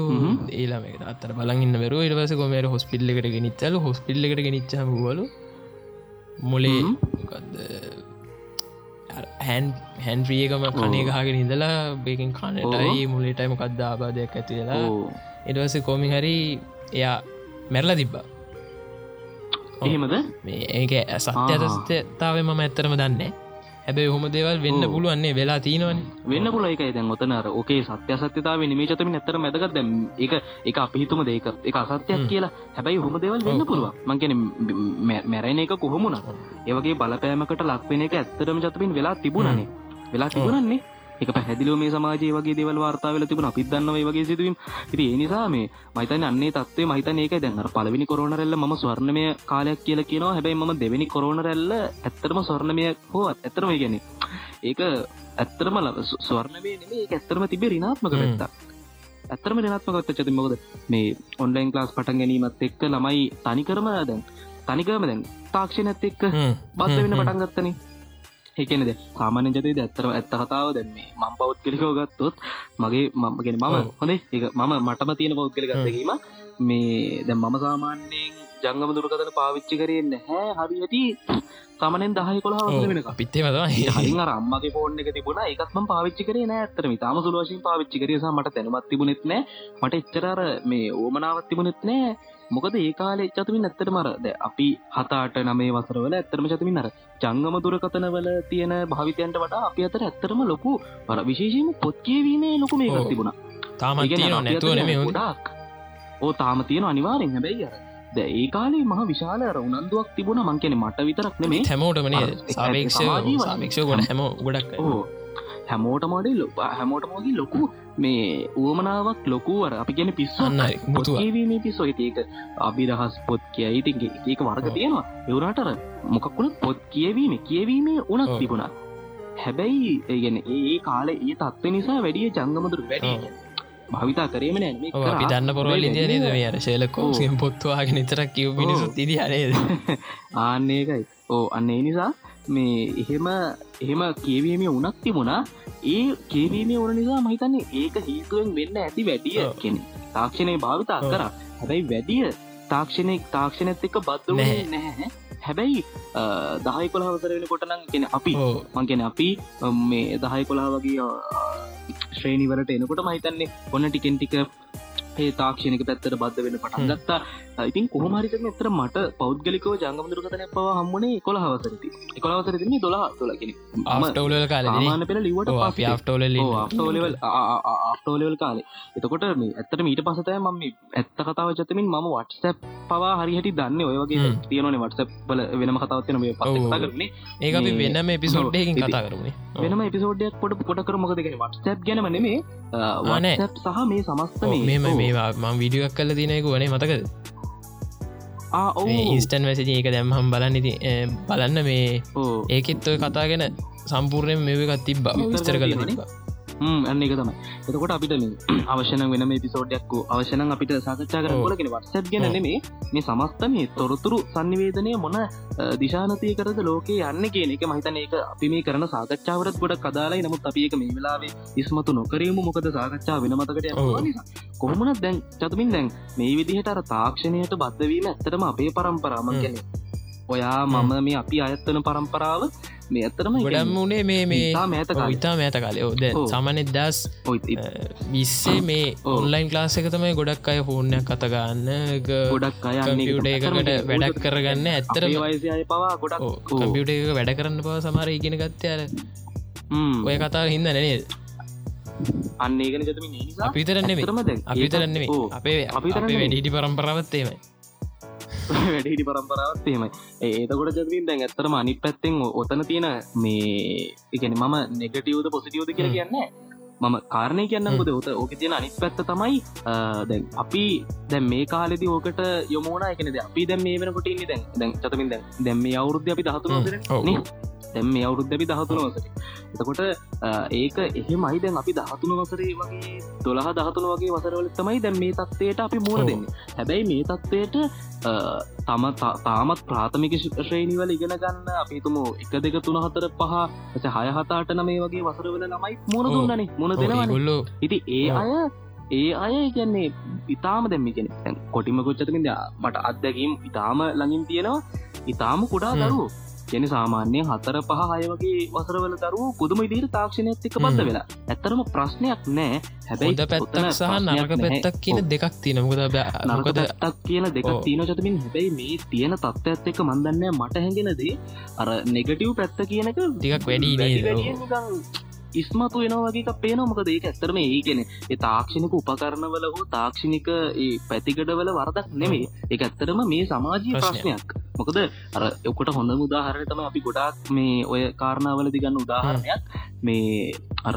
ඒලාම අත්තර බලන්න වර ඉරවස කොමර හොස්පිල්ල එකට ගෙනනිච්චල හොස්පිල්ල එකට ගෙනනිච්චහමවලු මොලේ හැන් හැන්ද්‍රියකම කනේ ගහගෙන ඉඳලා බේකින් කනටයි මුලේටයිම කද්දාබාදයක් ඇති වෙලා. එඩවස කෝමින් හරි එයා මැරලා තිබ්බා. එහෙමද? මේ ඒක සත්‍යතස්ථතාව මම ඇත්තරම දන්න හැබැයි හොම දේවල් වෙන්න ඕ. පුළුවන්නේ වෙලා තියෙනවන. වෙන්න පුල එක දැන් ඔතනර ඕකේ සත්‍ය සත්‍යතාව නිමේ චතම ඇතර මැදකත් දැම් එක එක අපිහිතුම දේක එක අසත්‍යයක්. කියලා. හැබැයි හොම දෙවල් වෙන්න. පුළුව මංකෙන මැරෙන එක කොහොමුණ ඒවගේ බලපෑමකට ලක්වෙන එක ඇත්තරම චතමින් වෙලා තිබුණනේ. වෙලා තිබුණන්නේ එක පැහැදිලෝ මේ සමාජය වගේ දෙවල් වාර්තාවල තිබුණ. අපිත් දන්නව වගේ සිදුවීම. ඉති ඒ නිසා මේ මයිතන අන්නේ තත්වේ මහිතන ඒක දැන්ර පලවිනි කොරනරැල්ල ම ස්වර්ණමය කාලයක් කියල කියනවා. හැබැයි ම දෙවැනි කොරනරැල්ල ඇත්තරම ස්වර්ණමය හෝ ඇත්තරම ගැන ඒක ඇත්තරම ස්වර්ණමය නෙමේ ඒක ඇත්තරම තිබේ රිනාත්මක. වෙත්තා ඇත්තරම රිනාත්මකත් චති මොකද මේ ඔන්ලයින් ක්ලාස් පටන් ගැනීමත් එක්ක ළමයි තනිකරම දැන් තනිකරම දැන් තාක්ෂණත් එක්ක බද්ධ වෙන පටන් ඒකනද සාමාන්‍ය ජතේ ඇත්තර ඇත්ත කතාව දැන්නේ මං පෞද් කෙලිකෝ ගත්තොත් මගේ මමගෙන මම. හොඳේ. ඒ මම මටම තියෙන පෞද් කෙල හ්ම්. ගත්තකීම මේ දැ මම සාමාන්‍යයෙන් ජංගම දුරකතන පාවිච්චි කරන්න හැ හරි ඇති සාමනෙන් දහය කොලා වෙන මතම හරි අම්මගේ ෆෝන් එක තිබුණ. එකත්ම පාවිච්චි කරේ නෑ ඇත්තම තාම සුලවශයෙන් පාවිච්චි කරේසා මට තැනමත් තිබුණෙත් නෑ මට එච්චරර මේ ඕමනාවත් තිබුණෙත් නෑ මොකද ඒ කාලේ චතුමින් ඇත්තට මර ද අපි හතාට නමේ වසරවල ඇත්තරම චතුමින් අර ජංගම දුරකතනවල තියෙන භාවිතයන්ට වඩා අපි අතර ඇත්තරම ලොකු පර විශේෂම පොත් කියවීමේ ලොකු මේකක්. තිබුණ. තාමත් තියෙනවා නැතුව නෙමේ හොඳ ගොඩක්. ඕ තාම තියෙන අනිවාරෙන් හැබැයි අර ද ඒ කාලේ මහ විශාල අර උනන්දුවක් තිබුණ. මංකෙන මට විතරක් නෙමේ හැමෝටමනේ අර සාපේක්ෂ සමාජීය වශයෙන්. සාපේක්ෂ ගොඩ හැම ගොඩක් ඕ හැමෝට මඩේ ලො හැමෝටමගේ ලොකු මේ උවමනාවක් ලොකුවර අපි ගැන පිස්ස අන්නයි මුතුව. පොත්කීවීමේ පිස්සෝ. ඒක අභිරහස් පොත් කියයි. ඉතින් ඒක වර්ග. තියෙනවා. එවුණටර මොකක්ුණ පොත් කියවීම කියවීමේ ඔව්. තිබුණා. හැබැයි ඒගෙන ඒ කාලේ ඒ තත්ව නිසා වැඩිය ජංගමදුර වැඩි. ඔව්. භවිතා කරේම නෑ. අපි. දන්න පොරවල් ඉදිය නේද? මේ අර ශේලකෝ. පොත්තුවාගෙන නිතරක් කිව් මිනිසුත් ඉදි අනේද [LAUGHS] ආන්නේකයි ඕ අන්න නිසා මේ එහෙම එහෙම කියවීමේ උනක් තිබුණා ඒ කියවීමේ ඕන නිසා මහිතන්නේ ඒක හේතුවෙන් වෙන්න ඇති වැඩිය. කෙනෙ තාක්ෂණය භාවිතා. කර හැබැයි වැඩිය තාක්ෂණය තාක්ෂණත් එක්ක බද්ධ නැහැ. හැබැයි දහයි කොළහවසර වෙන කොටනම් කෙන අපි මංගෙන අපි මේ දහයි කොලා වගේ ශ්‍රේණිවලට එනකොට මහිතන්නේ ඔන්න ටිකෙන් ටික ඒ තාක්ෂණක පැත්තට බද්ධ වෙන පටන් ගත්තා. ඉතින් කොහමරිතම එතර මට පෞද්ගලිකෝ ජංගමදුරකතන පව හම්මුණේ කොළ හවසරති එකොළවසර තින්නේ දොලා තුලකින ආස්ටෝල කාල මාන පෙළ ලිවට අපි ආස්ටෝල ආස්ටෝලවල් ආස්ටෝලවල් කාලේ. එතකොට මේ ඇත්තට මීට පසතය මම ඇත්ත කතාව චතමින් මම වටසැප් පවා හරිහටි දන්න ඔය වගේ තියනේ වටසැප් බල වෙනම කතාවත්වන මේ ප කරන්නේ. ඒ අපි වෙනම එපිසෝඩ්ඩයකින් කතා කරන්නේ වෙනම එපිසෝඩ්ඩයක් පොට පොට කරමකදගෙන වටසැප් ගැනම නෙමේ සහ මේ සමස්ත මෙම මේවා මං විඩියක් කල තිනයකු වනේ මතකද? ඉන්ස්ටන් වැසජ ඒක දැම්හම් බලන්න ඉති බලන්න මේ ඒකෙත් ඔය කතාගෙන සම්පූර්ණයෙන් මේකත් තිබ්බ. විස්තර කල තිබා අන්න එක තමයි. එතකොට අපිට මේ අවශන වෙන පිසෝඩ්යක්කු අවශන අපිට සාකච්ඡා කරලගෙන වටසැත් ගැන නෙමේ මේ සමස්ත මේ තොරතුරු සන්නිවේදනය මොන දිශානතිය කරද ලෝකේ යන්න කියන එක මහිතන ඒක අපි මේ කරන සාකච්ඡාවරත් ගොඩ කදාලයි නමුත් අපි එක මේ වෙලාවේ ඉස්මතු නොකරීම. මොකද සාකච්ඡා වෙන මතකට කොහොමනත් දැන් චතුමින් දැන් මේ විදිහට අර තාක්ෂණයට බද්ධවීම ඇත්තටම අපේ පරම්පරාම ගැන ඔයා මම මේ අපි අයත්තන පරම්පරාව මේ ඇත්තරම ගොඩම් වනේ මේ මේ ඉතා මෑත කාලය ඕද සමනෙත් දස් විස්සේ මේ ඔන්ලයින් ලාස එක තමයි ගොඩක් අය ෆෝර්ණයක් කතගන්න ගොඩක් අයට එකකට වැඩක් කරගන්න. ඇත්තර පවා ගොඩක් කම්පියුට එක වැඩ කරන්න පව සමර ඉගෙන ගත්තයාර ඔය කතා හින්ද නනේද අන්න ඒගෙන ජතම අපිතරන්නේ අපිතරන්නේ අපේ අපි වැඩිහිටි පරම්පරාවත්තේමයි වැඩිහිටි පරම්පරාවත්තේමයි ඒතකොට ජතින් දැන් ඇත්තරම අනි පැත්තෙන් ඔතන තියෙන මේ එකන මම නෙගටියවද පොසිටියෝද කියලා කියන්නේ මම කාරණය කියන්න බොද ඔත ඕක තියෙන අනිත් පැත්ත තමයි දැන් අපි දැන් මේ කාලෙදි ඕකට යොමෝන එකනද අපි දැම් මේ වෙනකොට ඉන්න දැන් දැන් චතමින් දැන් දැම් මේ අවුරුද්ධ අපි දහතුන දැම් මේ අවුරුද්ධ අපි දහතුන වසර. එතකොට ඒක එහෙමයි. දැන් අපි දහතුන වසරේ වගේ දොළහ දහතුන වගේ වසරවල තමයි දැන් මේ තත්වයට අපි මුණ දෙන්න. හැබැයි මේ තත්වයට තම තාමත් ප්‍රාථමික ශ්‍රේණිවල ඉගෙන ගන්න අපිතුම එක දෙක තුන හතර පහ ඇස හය හතාට නමේ වගේ වසරවල ළමයි මුණ දුන්නනේ. මුණ දෙනවන. ගොල්ලෝ ඉති ඒ අය ඒ අය කියන්නේ ඉතාම දැම්මිගෙන කොටිම කොච්චතමින්ද මට අත්දැකීම් ඉතාම ළඟින් තියෙනවා. ඉතාම කුඩා දරුවෝ කියන සාමාන්‍යයෙන් හතර පහ හය වගේ වසරවල දරුව පුදුම ඉදිර තාක්ෂණයක් එක බද්ධ වෙලා. ඇත්තරම ප්‍රශ්නයක් නෑ. හැබැයි පැත්තක් සහ නරක පැත්තක් කියන දෙකක් තියනමුද නරක පැත්තක් කියන දෙක තියන චතමින් හැබැයි මේ තියෙන තත්ත්වත් එක මන්දන්න මට හැඟෙනදේ අර නෙගටව් පැත්ත කියනක ටිකක් වැඩි ඉස්මතු වෙනවාගේ පේන මොකද ඒක ඇත්තරම ඒගෙන ඒ තාක්ෂණක උපකරණවල හෝ තාක්ෂණික පැතිකඩවල වරදක් නෙමේ එක ඇත්තරම මේ සමාජී ප්‍රශ්නයක්. මොකද අර එකට හොඳ උදාහරතම අපි ගොඩක් මේ ඔය කාරණාවල දිගන්න උදාහරණයක්. මේ අර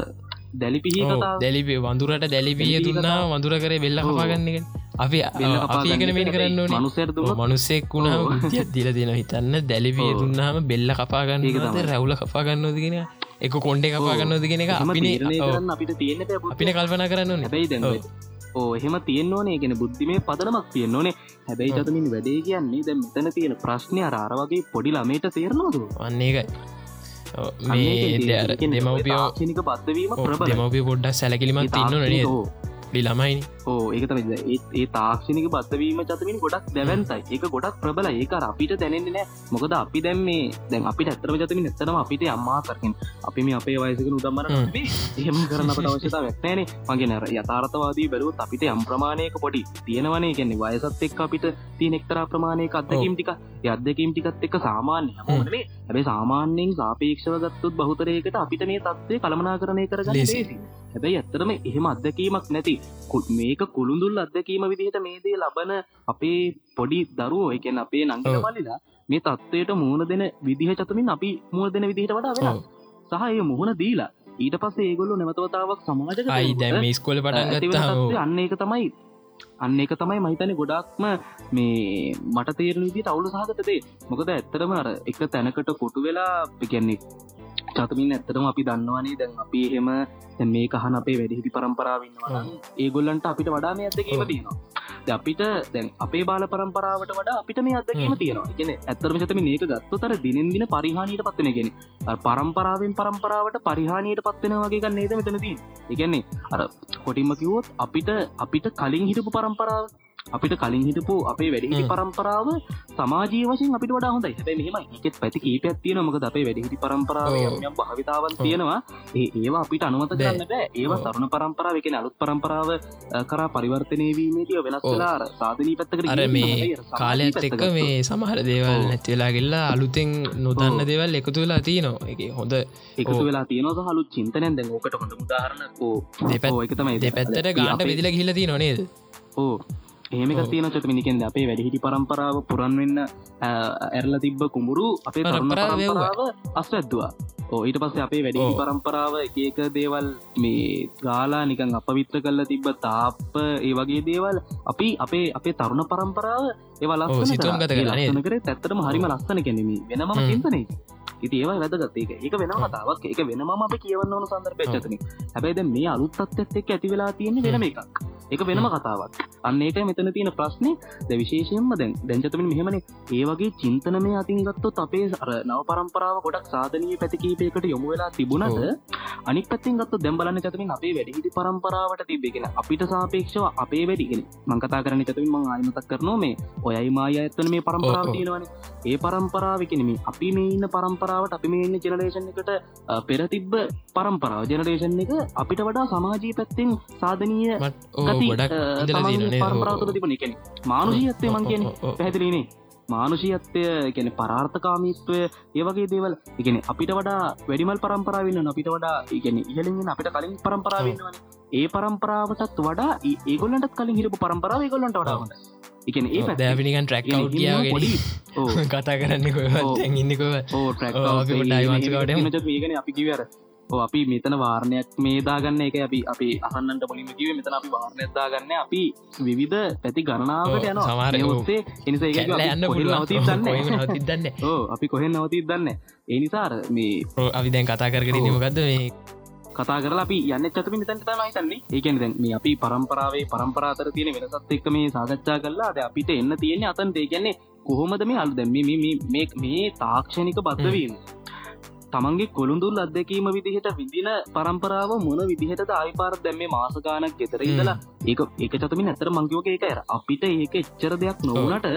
දැලිපිහි දැලිපේ වඳුරට දැලිපිය දුන්නා වඳුර කරේ වෙල්ල හපාගන්නක අපි අපිගෙන මේට කරන්න මනුසර මනුස්සෙක් වුණා දිල දෙන හිතන්න දැලිපිය දුන්නාම බෙල්ල කපාගන්න රැවුල කපාගන්නෝදගෙන එක කොන්ඩේ කපාගන්නෝදගෙන එක අපිට තියෙන අපින කල්පන කරන්න හැබයි දැ ඕ එහෙම තියෙන් ඕනේ. ගෙන බුද්ධිමේ පදනමක් තියෙන් ඕනේ. හැබැයි චතමින් වැඩේ කියන්නේ දැ මෙතන තියෙන ප්‍රශ්නය අරාර වගේ පොඩි ළමේට තේරනවද? වන්නේ එකයි මේ දෙමවපියෝ දෙමවපිය පොඩ්ඩක් සැලකිලිමත් තින්න නද ළමයි ඕ ඒක තම ඒ තාක්ෂණක බත්වීම චතමින් ගොඩක් දැවන්තයි. ඒක ගොඩක් ප්‍රබල ඒක අපිට දැනෙන්නේ නෑ. මොකද අපි දැම් මේ දැන් අපිට ඇතරම ජතමින් එත්තනම අපිට අම්මා කරකින් අපි මේ අපේ වයසක උදම්මර එහෙම කරන අපට අවශ්‍යතා වැක්නෑන මගේ නැර යථාර්ථවාදී බැලුවත් අපිට යම් ප්‍රමාණයක පොඩි තියෙනවනේ. කියන්නේ වයසත් එක් අපිට තිය එක්තරා ප්‍රමාණයක අත්දැකීම් ටික යත්දැකීම් ටිකත් එක්ක සාමාන්‍ය හමනේ හැබේ සාමාන්‍යයෙන් සාපේක්ෂව ගත්තුත් බහතරයකට අපිට මේ තත්වේ කළමනා කරණය කරගන්න ලේසි හැබැයි ඇත්තරම එහෙම අත්දැකීමක් නැති මේක කුළුඳුල් අත්දැකීම විදිහට මේදේ ලබන අපේ පොඩි දරුවෝ එකෙන් අපේ නංගල වලිලා මේ තත්වයට මුහුණ දෙන විදිහ චතමින් අපි මුණ දෙන විදිහට වඩා වෙන සහ ඒ මුහුණ දීලා ඊට පස්සේ ඒගොල්ලු නැවතවතාවක් සමාජ අයි දැම ස්කොල පටන් අන්න එක තමයි අන්න එක තමයි මහිතන ගොඩක්ම මේ මට තේරන විදිට අවුලු සහගතදේ මොකද ඇත්තරම අර එක තැනකට කොටු වෙලා පිකැන්නේ චතමින් ඇත්තටම අපි දන්නවනේ දැන් අපි එහෙම මේ කහන අපේ වැඩිහිටි පරම්පරාවන්නවා ඒගොල්ලන්ට අපිට වඩා මේ අදකීම තියෙනවා. අපිට දැන් අපේ බාල පරම්පරාවට වඩා අපිට මේ අදකීම තියෙනවා. ගෙන ඇත්තරම චතම මේක ගත්තු තර දිනෙන් දින පරිහානීට පත්වෙන ගෙන පරම්පරාවෙන් පරම්පරාවට පරිහානීට පත්වෙන වගේ නේද මෙතනදී ඉගැන්නේ අර කොටින්ම කිවෝත් අපිට අපිට කලින් හිටපු පරම්පරාව අපිට කලින් හිටපු අපේ වැඩිහිටි පරම්පරාව සමාජී වශයෙන් අපිට වඩා හොඳයි හැබැයි මෙහෙම එකෙත් පැති කීපයක් තියෙන මොකද අපේ වැඩිහිටි පරම්පරාව. යම් භාවිතාවන් තියෙනවා ඒ ඒවා අපිට අනුමත. කරන්න බෑ ඒවා. තරුණ පරම්පරාව එකන අලුත් පරම්පරාව කරා පරිවර්තනය වීමේදී වෙනස් ඔව්. වෙලා අර සාධනී පැත්තකට අර මේ කාලයත් එක්ක. මේ සමහර දේවල් ඔව්. නැතිවෙලා ගෙල්ලා අලුතෙන් නොදන්න. දේවල් එකතු වෙලා තියනවා එක හොඳ එකතු. වෙලා තියෙනවා සහ අලුත් චින්තනයෙන් දැන් ඕකට හොඳ දෙපැත්- ඕ, ඒක තමයි දෙපැත්තට අද ගාන්ට අපේ- බෙදිල ගිල ති නොනේද ඕ ඒමක. තියෙන චතමිනිකෙන්ද අපේ වැඩිහිටි පරම්පරාව පුරන් වෙන්න ඇරල තිබ්බ කුඹුරු අපේ පරම්පරාව අස්වැද්දවා. ඊට පස්සේ අපේ ඔව්. පරම්පරාව එක එක දේවල් මේ ගාලා නිකන් අපවිත්‍ර කල්ල තිබ්බ තාප්ප ඒ වගේ දේවල් අපි අපේ අපේ තරුණ පරම්පරාව ඒවා ඔව්, ලස්සන සිතුවම් ගත කළා නේද? කර ඇත්තටම හරිම ලස්සන කෙනෙම වෙනම. චින්තනය. ඉති ඒවා වැදගත්. ඒක ඒක වෙනම කතාවක්. ඒක වෙනම අප කියවන්න ඕන සන්දර්පච්චතන හැබැයිද මේ අලුත්තත් එක් ඇති වෙලා තියෙන්නේ වෙනම එකක් එක වෙනම කතාවක්. අන්න ඒක මෙතන තියෙන ප්‍රශ්නය ද විශේෂයෙන්ම දැන් දැංචතමින් මෙහෙමනේ. ඒ වගේ චින්තනමය අතින් ගත්තොත් අපේ අර නව පරම්පරාව ගොඩක් සාධනී පැතිකීපයකට යොමු වෙලා තිබුණට අනික් පැත්තිෙන් ගත්ත දැම්බලන්න චතමින් අපේ වැඩිහිටි පරම්පරාවට තිබෙගෙන අපිට සාපේක්ෂව අපේ වැඩිගෙන මංකතා කරන චතමින් මං ආයමතක් කරනවා මේ ඔයයි මාය ඇත්තන මේ පරම්පරාව. තියෙනවන. ඒ පරම්පරාවකෙනම අපි මේ ඉන්න පරම්පරාවට අපි මේ ඉන්න ජනරේෂන් එකට අ, පෙර තිබ්බ පරම්පරාව. ජනරේෂන් එක අපිට වඩා සමාජී පැත්තෙන් සාධනීය ගොඩක් පරම්පරාවතුර තිබන එකන මානුෂීයත්තය මං කියන පැහැදිලිනේ මානුෂීයත්වය ගැන පරාර්ථකාමීත්වය ඒවගේ දේවල්. ඉගෙන අපිට වඩා වැඩිමල් පරම්පරාවන්න අපිට වඩා ඉගෙන ඉහලින් අපිට කලින් පරම්පරාවන්නවන ඒ පරම්පරාවටත් වඩා ඒ- ඒගොල්ලන්ටත් කලින් හිරපු පරම්පරාව ඒගොල්ලන්ට වඩා හොඳ ඉගෙන ඒ. දැවිනිකන් ට්‍රැක් [LAUGHS] කතා කරන්න ඔව්. කොවත් ඉන්නකොව ඕ ට්‍රක් ඔව්, අපි කිවර අපි මෙතන වාරණයක් මේ දාගන්න එක අපි අපි අහන්නට පොලිම කිව මෙතන අපි වාරණයක්දාගන්න අපි විවිධ පැති ගණනාවට යන ඔස්සේ එනිස යන්න නවති දන්න අපි කොහෙන් නවතිත් දන්න එනිසාර මේ අපි දැන් කතා කරගෙන. නිමකක්ද මේ? කතා කරලා අපි යන්න චතමින් තැන්ට තමයි තන්නේ ඒකන දැන් මේ අපි පරම්පරාවේ පරම්පරාතර තියෙන වෙනසත් එක්ක මේ සාකච්ඡා කරලා අද අපිට එන්න තියෙන්නේ අතන්ට. ඒගැන්නේ කොහොමද මේ අල්? දැම මේ මේ තාක්ෂණික බද්ධවීම තමන්ගේ කොළුඳුල් අත්දැකීම විදිහට විදින පරම්පරාව මොන විදිහට ආයිපාර දැම්ම මාසගානක් ගෙතර ඉදලා ඒක ඒක චතමින් ඇතර මංකිවක ඒක ඇර අපිට ඒක එච්චර දෙයක් නොවනට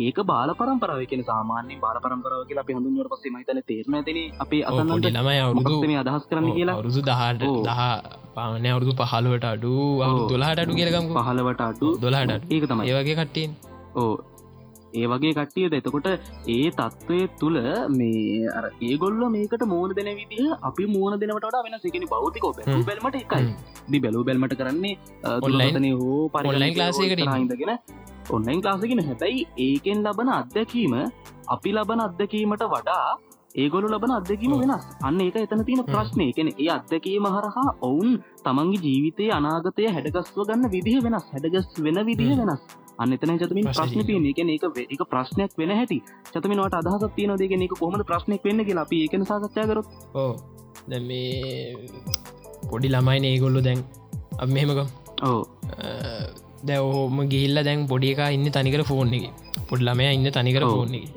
ඒක බාල පරම්පරාව. කියෙන සාමාන්‍ය බාල පරම්පරාව කියලා අපි හඳුන්වට පස්සේ මහිතන තේරම ඇතින අපේ අසන්නට ළමයි අවුරුදු මේ අදහස් කරන්න කියලා? අවුරුදු දහට. දහ පාන අවුරුදු පහළුවට අඩු අවු. දොලාට අඩු කියලකම් පහලවට අඩු. දොලාට ඒක තමයි. ඒවගේ කට්ටෙන් ඕ ඒ වගේ කට්ටියද? එතකොට ඒ තත්ත්වය තුළ මේ අර ඒගොල්ල මේකට මූුණ දෙන විදිහ අපි මූුණ දෙනවට වෙන සිගෙන බෞතිකෝ. බැල්මට එකයි. දි බැලූ බැල්මට කරන්නේ දුලතනය හෝ එකකට ඉන්න. හිදගෙන ඔන්ලයින් ලාසගෙන හැබැයි ඒකෙන් ලබන අත්දැකීම අපි ලබන අත්දැකීමට වඩා ඒගොලු ලබන අත්දැකීම ඔව්. වෙනස්. අන්න ඒක එතන තියෙන ප්‍රශ්නය කෙන ඒ අත්දැකීම හරහා ඔවුන් තමන්ගේ ජීවිතය අනාගතය හැඩගස්ව ගන්න විදිහ වෙනස්. හැඩගස් වෙන විදිහ. වෙනස් අන්න එතන චතමින් ප්‍රශ්න තියන එක ඒක වේ- ඒක ප්‍රශ්නයක් වෙන හැටි. චතමිනට අදහස තියන දෙක එක කොහමද ප්‍රශ්නයක් වෙන්න කියලා අපි ඒකන සාකච්ඡා කරොත්. ඕ දැ පොඩි ළමයින ඒගොල්ලු දැන්. අප මෙහෙමක ඕ දැ ඕම ගිල්ල දැන් පොඩි එක ඉන්න තනිකර ෆෝන් එක. පොඩ් ළමය ඉන්න තනිකර. ෆෝන් එක.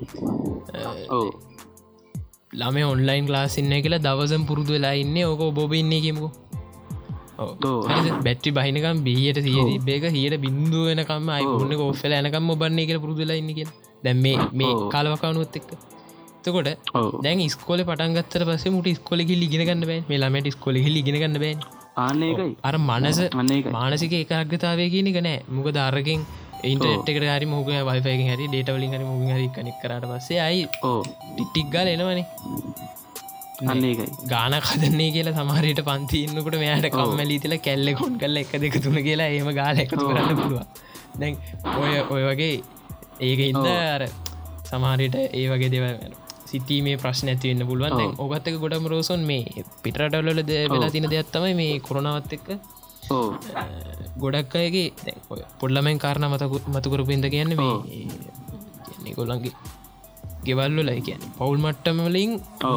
ළම ඔන්ලයින් ලාසින්න කියලා දවසම් පුරුදු වෙලා ඉන්න. ඕක බොබ ඉන්න කියමුකු. බැට්‍රි බහිනකම් බියට සිය ඔව්. තිබේක හියට බින්දුව වෙනකම අයින්න ඔෆල ඇනකම් ඔබන්නේ කියල පුරුදුලා ඉන්න කිය දැම් මේ මේ ඔව්. කාලවකානුවත් එක්ක. තකොට ඔව්. දැන් ස්කොල පටන්ගත්තර පස මුට ස්කොලෙ ලිගෙනගන්න බෑ මේ ළමට ස්කොලෙ ලිගෙනගන්න බෑ ආන්න ඒකයි. අර මනස මානසික ඒකාග්‍රතාවය කියනක නෑ. මොක ධර්රකින් ඉන්ටෙක්ට හරි මොක වයිපයක හරි ඩේටවලින් හරි මුග හරි කනෙක් කරට පස්සේ අයි ඕ ටික් ගල එනවනේ ගාන කදන්නේ කියලා සමහරයට පන්තින්නකට මෙයාට කම්මැලීතිල කැල්ල කොන් කල්ල එක දෙක තුන කියලා ඒම ගාල එකතු. කරන්න පුළුව දැන් ඔය ඔය වගේ ඒක ඉන්න. අර සමහරයට ඒ වගේ දෙව සිතීමේ ප්‍රශ්න ඇතිවන්න පුළුවන්. ඔගත්තක ගොඩම රෝසොන් මේ පිටරටවල්ල ද වෙලා තින දෙයක්ත්තමයි මේ කොරනාවත් එක්ක. ගොඩක් අයගේ පොඩ්ලමෙන් කාරණ මතකු මතුකරපින්ද කියන්න මේ ගොල්ලන්ගේ ගෙවල්ල ලයි කියන්න පවුල් මට්ටමලින්.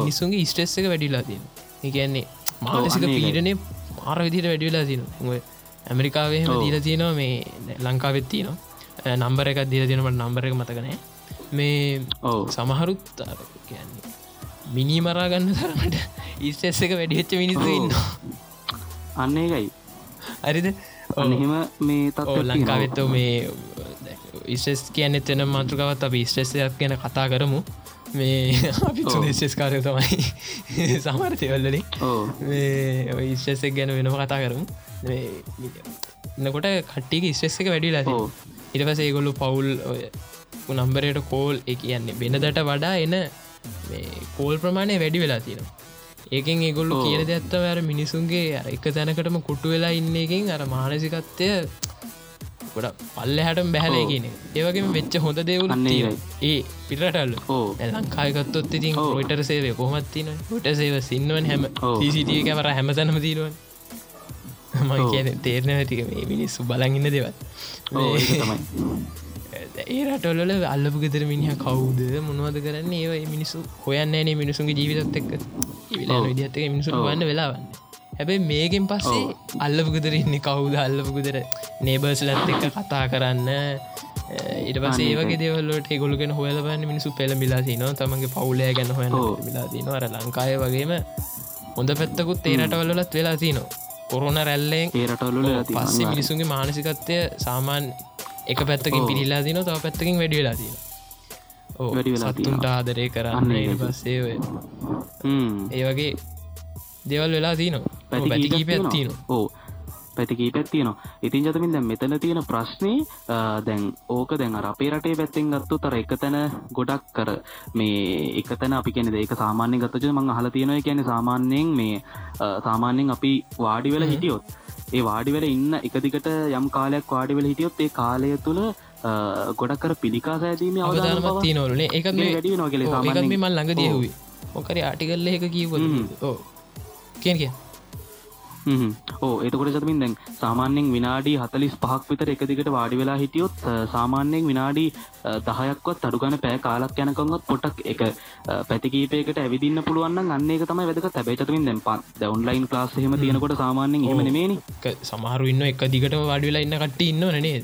නිසුන්ගේ ස්ටෙස් එක වැඩිලා තියෙන එකන්නේ මානසික. පීඩනය මාර විදිට වැඩිලා තින ඇමරිකාවේම ඔව්. දීල තියෙනවා මේ ලංකාවෙත් තියනවා නම්බර එකක් දීල තියෙනට නම්බර එක මතකනෑ මේ සමහරුත් කියන්නේ මිනි මරාගන්න තරමට [LAUGHS] ඉස්ටෙස් එක වැඩිච්ච මිනිස්සු. ඉන්න අන්න ඒකයි හරිද අන්න එහෙම මේ තියෙනවා. ලංකාවෙත්ත මේ ඉස්ෙස් කියන්න එතන මාතෘකවත් අප ස්ට්‍රෙස්සයක් ගැන කතා කරමු. මේ අපි දේශස් කාරය තමයි [LAUGHS] සමර්තයවල්ලලින් මේ ඉස්ට්‍රෙස්සක් ගැන වෙනම කතා කරමු. නකොට කට්ටික ස්ට්‍රෙස් එක වැඩිලා ඉට පස ඒගොල්ලු පවුල් නම්බරයට කෝල් එක කියන්නේ වෙනදට වඩා එන කෝල් ප්‍රමාණය වැඩි වෙලා තියෙනවා. ඒකෙන් ඒගොල්ලු කියල ඇත්තව අර මිනිසුන්ගේ එක තැනකටම කුට්ටු වෙලා ඉන්න එකින් අර මානසිකත්වය ගොඩ පල්ල හැටම් බැහල කියන ඒවගේම වෙච්ච හොඳ දෙවුන්නේ ඒ පිටටල්ල ලංකායකත්තොත් ඉතින් ඔයිටර සේවය කොහමත්තින ට සේව සින්නවන් හැම. සිටිය කවර හැමතැනම තීරුවන් මයි කියන තේරණ ඇතික මේ මිනිස්සු බලගන්න දෙවත් [LAUGHS] ඒ රටොල්ල අල්ලපු ගෙතර මිනිහ කවුද? මොනවද කරන්න? ඒ මිනිසු හොයන්න නේ මිනිසුන්ගේ ජීවිතත් එක්ක. විලා විදිහත්තක මිනිසු වන්න වෙලාවන්න හැබැයි මේකෙන් පස්සේ අල්ලපු ගෙදර ඉන්න කවුද? අල්ලපු ගෙදර නේබර්ස්ලත් එක්ක කතා කරන්න. ඉට පස ඒවගේ දෙවල්ලට ගොලගෙන හොලබන්න මිනිසු පෙළ මිලාති නවා තමගේ පවුලය ගැන හොයන්න මිලාතින අර ලංකාය වගේම හොඳ පැත්තකුත් තේරටවල්ලත් වෙලා තිනවා. කොරුණ රැල්ලෙන් ඒරටවල්ල පස්සේ මිනිසුන්ගේ මානසිකත්වය සාමාන් එක පැත්තකින් පිරිල්ලා දින තව පැත්තකින් වැඩි වෙලා තියෙන සත්තුන්ට ආදරය කරන්න. පස්සේ ඒ වගේ දෙවල් වෙලා තියනවා. පැතිකී පැත්තින ඕ පැතිකී පැත්තියනවා ඉතින් ජතමින් දැන් මෙතන තියෙන ප්‍රශ්නය දැන් ඕක දැන් අපේ රටේ පැත්තෙන් ගත්තු තර එක තැන ගොඩක් කර මේ එක තැන අපි කෙනෙ ඒක සාමාන්‍ය ගත්තච මං හල තියෙනය කියන සාමාන්‍යයෙන් මේ සාමාන්‍යයෙන් අපි වාඩි වෙල හිටියොත් ඒ වාඩිවල ඉන්න එකදිකට යම් කාලයක් වාඩිවල හිටියොත් ඒ කාලය තුළ ගොඩක් කර පිළිකා සෑදීම අවදානමත් තිය නොලනේ එක වැඩි සාමන් මල් ළඟ දියහුයි මොකර ආටිකල්ල එක කිව ඕ කිය. කිය ඕ එතකොට සතමින් දැන් සාමාන්‍යෙන් විනාඩි හතලිස් පහක් විතර එක දිගට වාඩි වෙලා හිටියොත් සාමාන්‍යයෙන් විනාඩි දහයක්වත් අඩුගන පෑ කාලක් යනකොත් පොටක් එක පැතිකීපයකට ඇවිදින්න පුළුවන් අන්නේ තමයි වැදක තැබේචතුමින් දැන් පත් ඔන්ලයින් ලාස් හෙම. තියෙනකොට සාමාන්‍යෙන් එම නෙමේනි සමහරු ඉන්න එක දිගට වාඩිවෙලා ඉන්න කට ඉන්න නනේ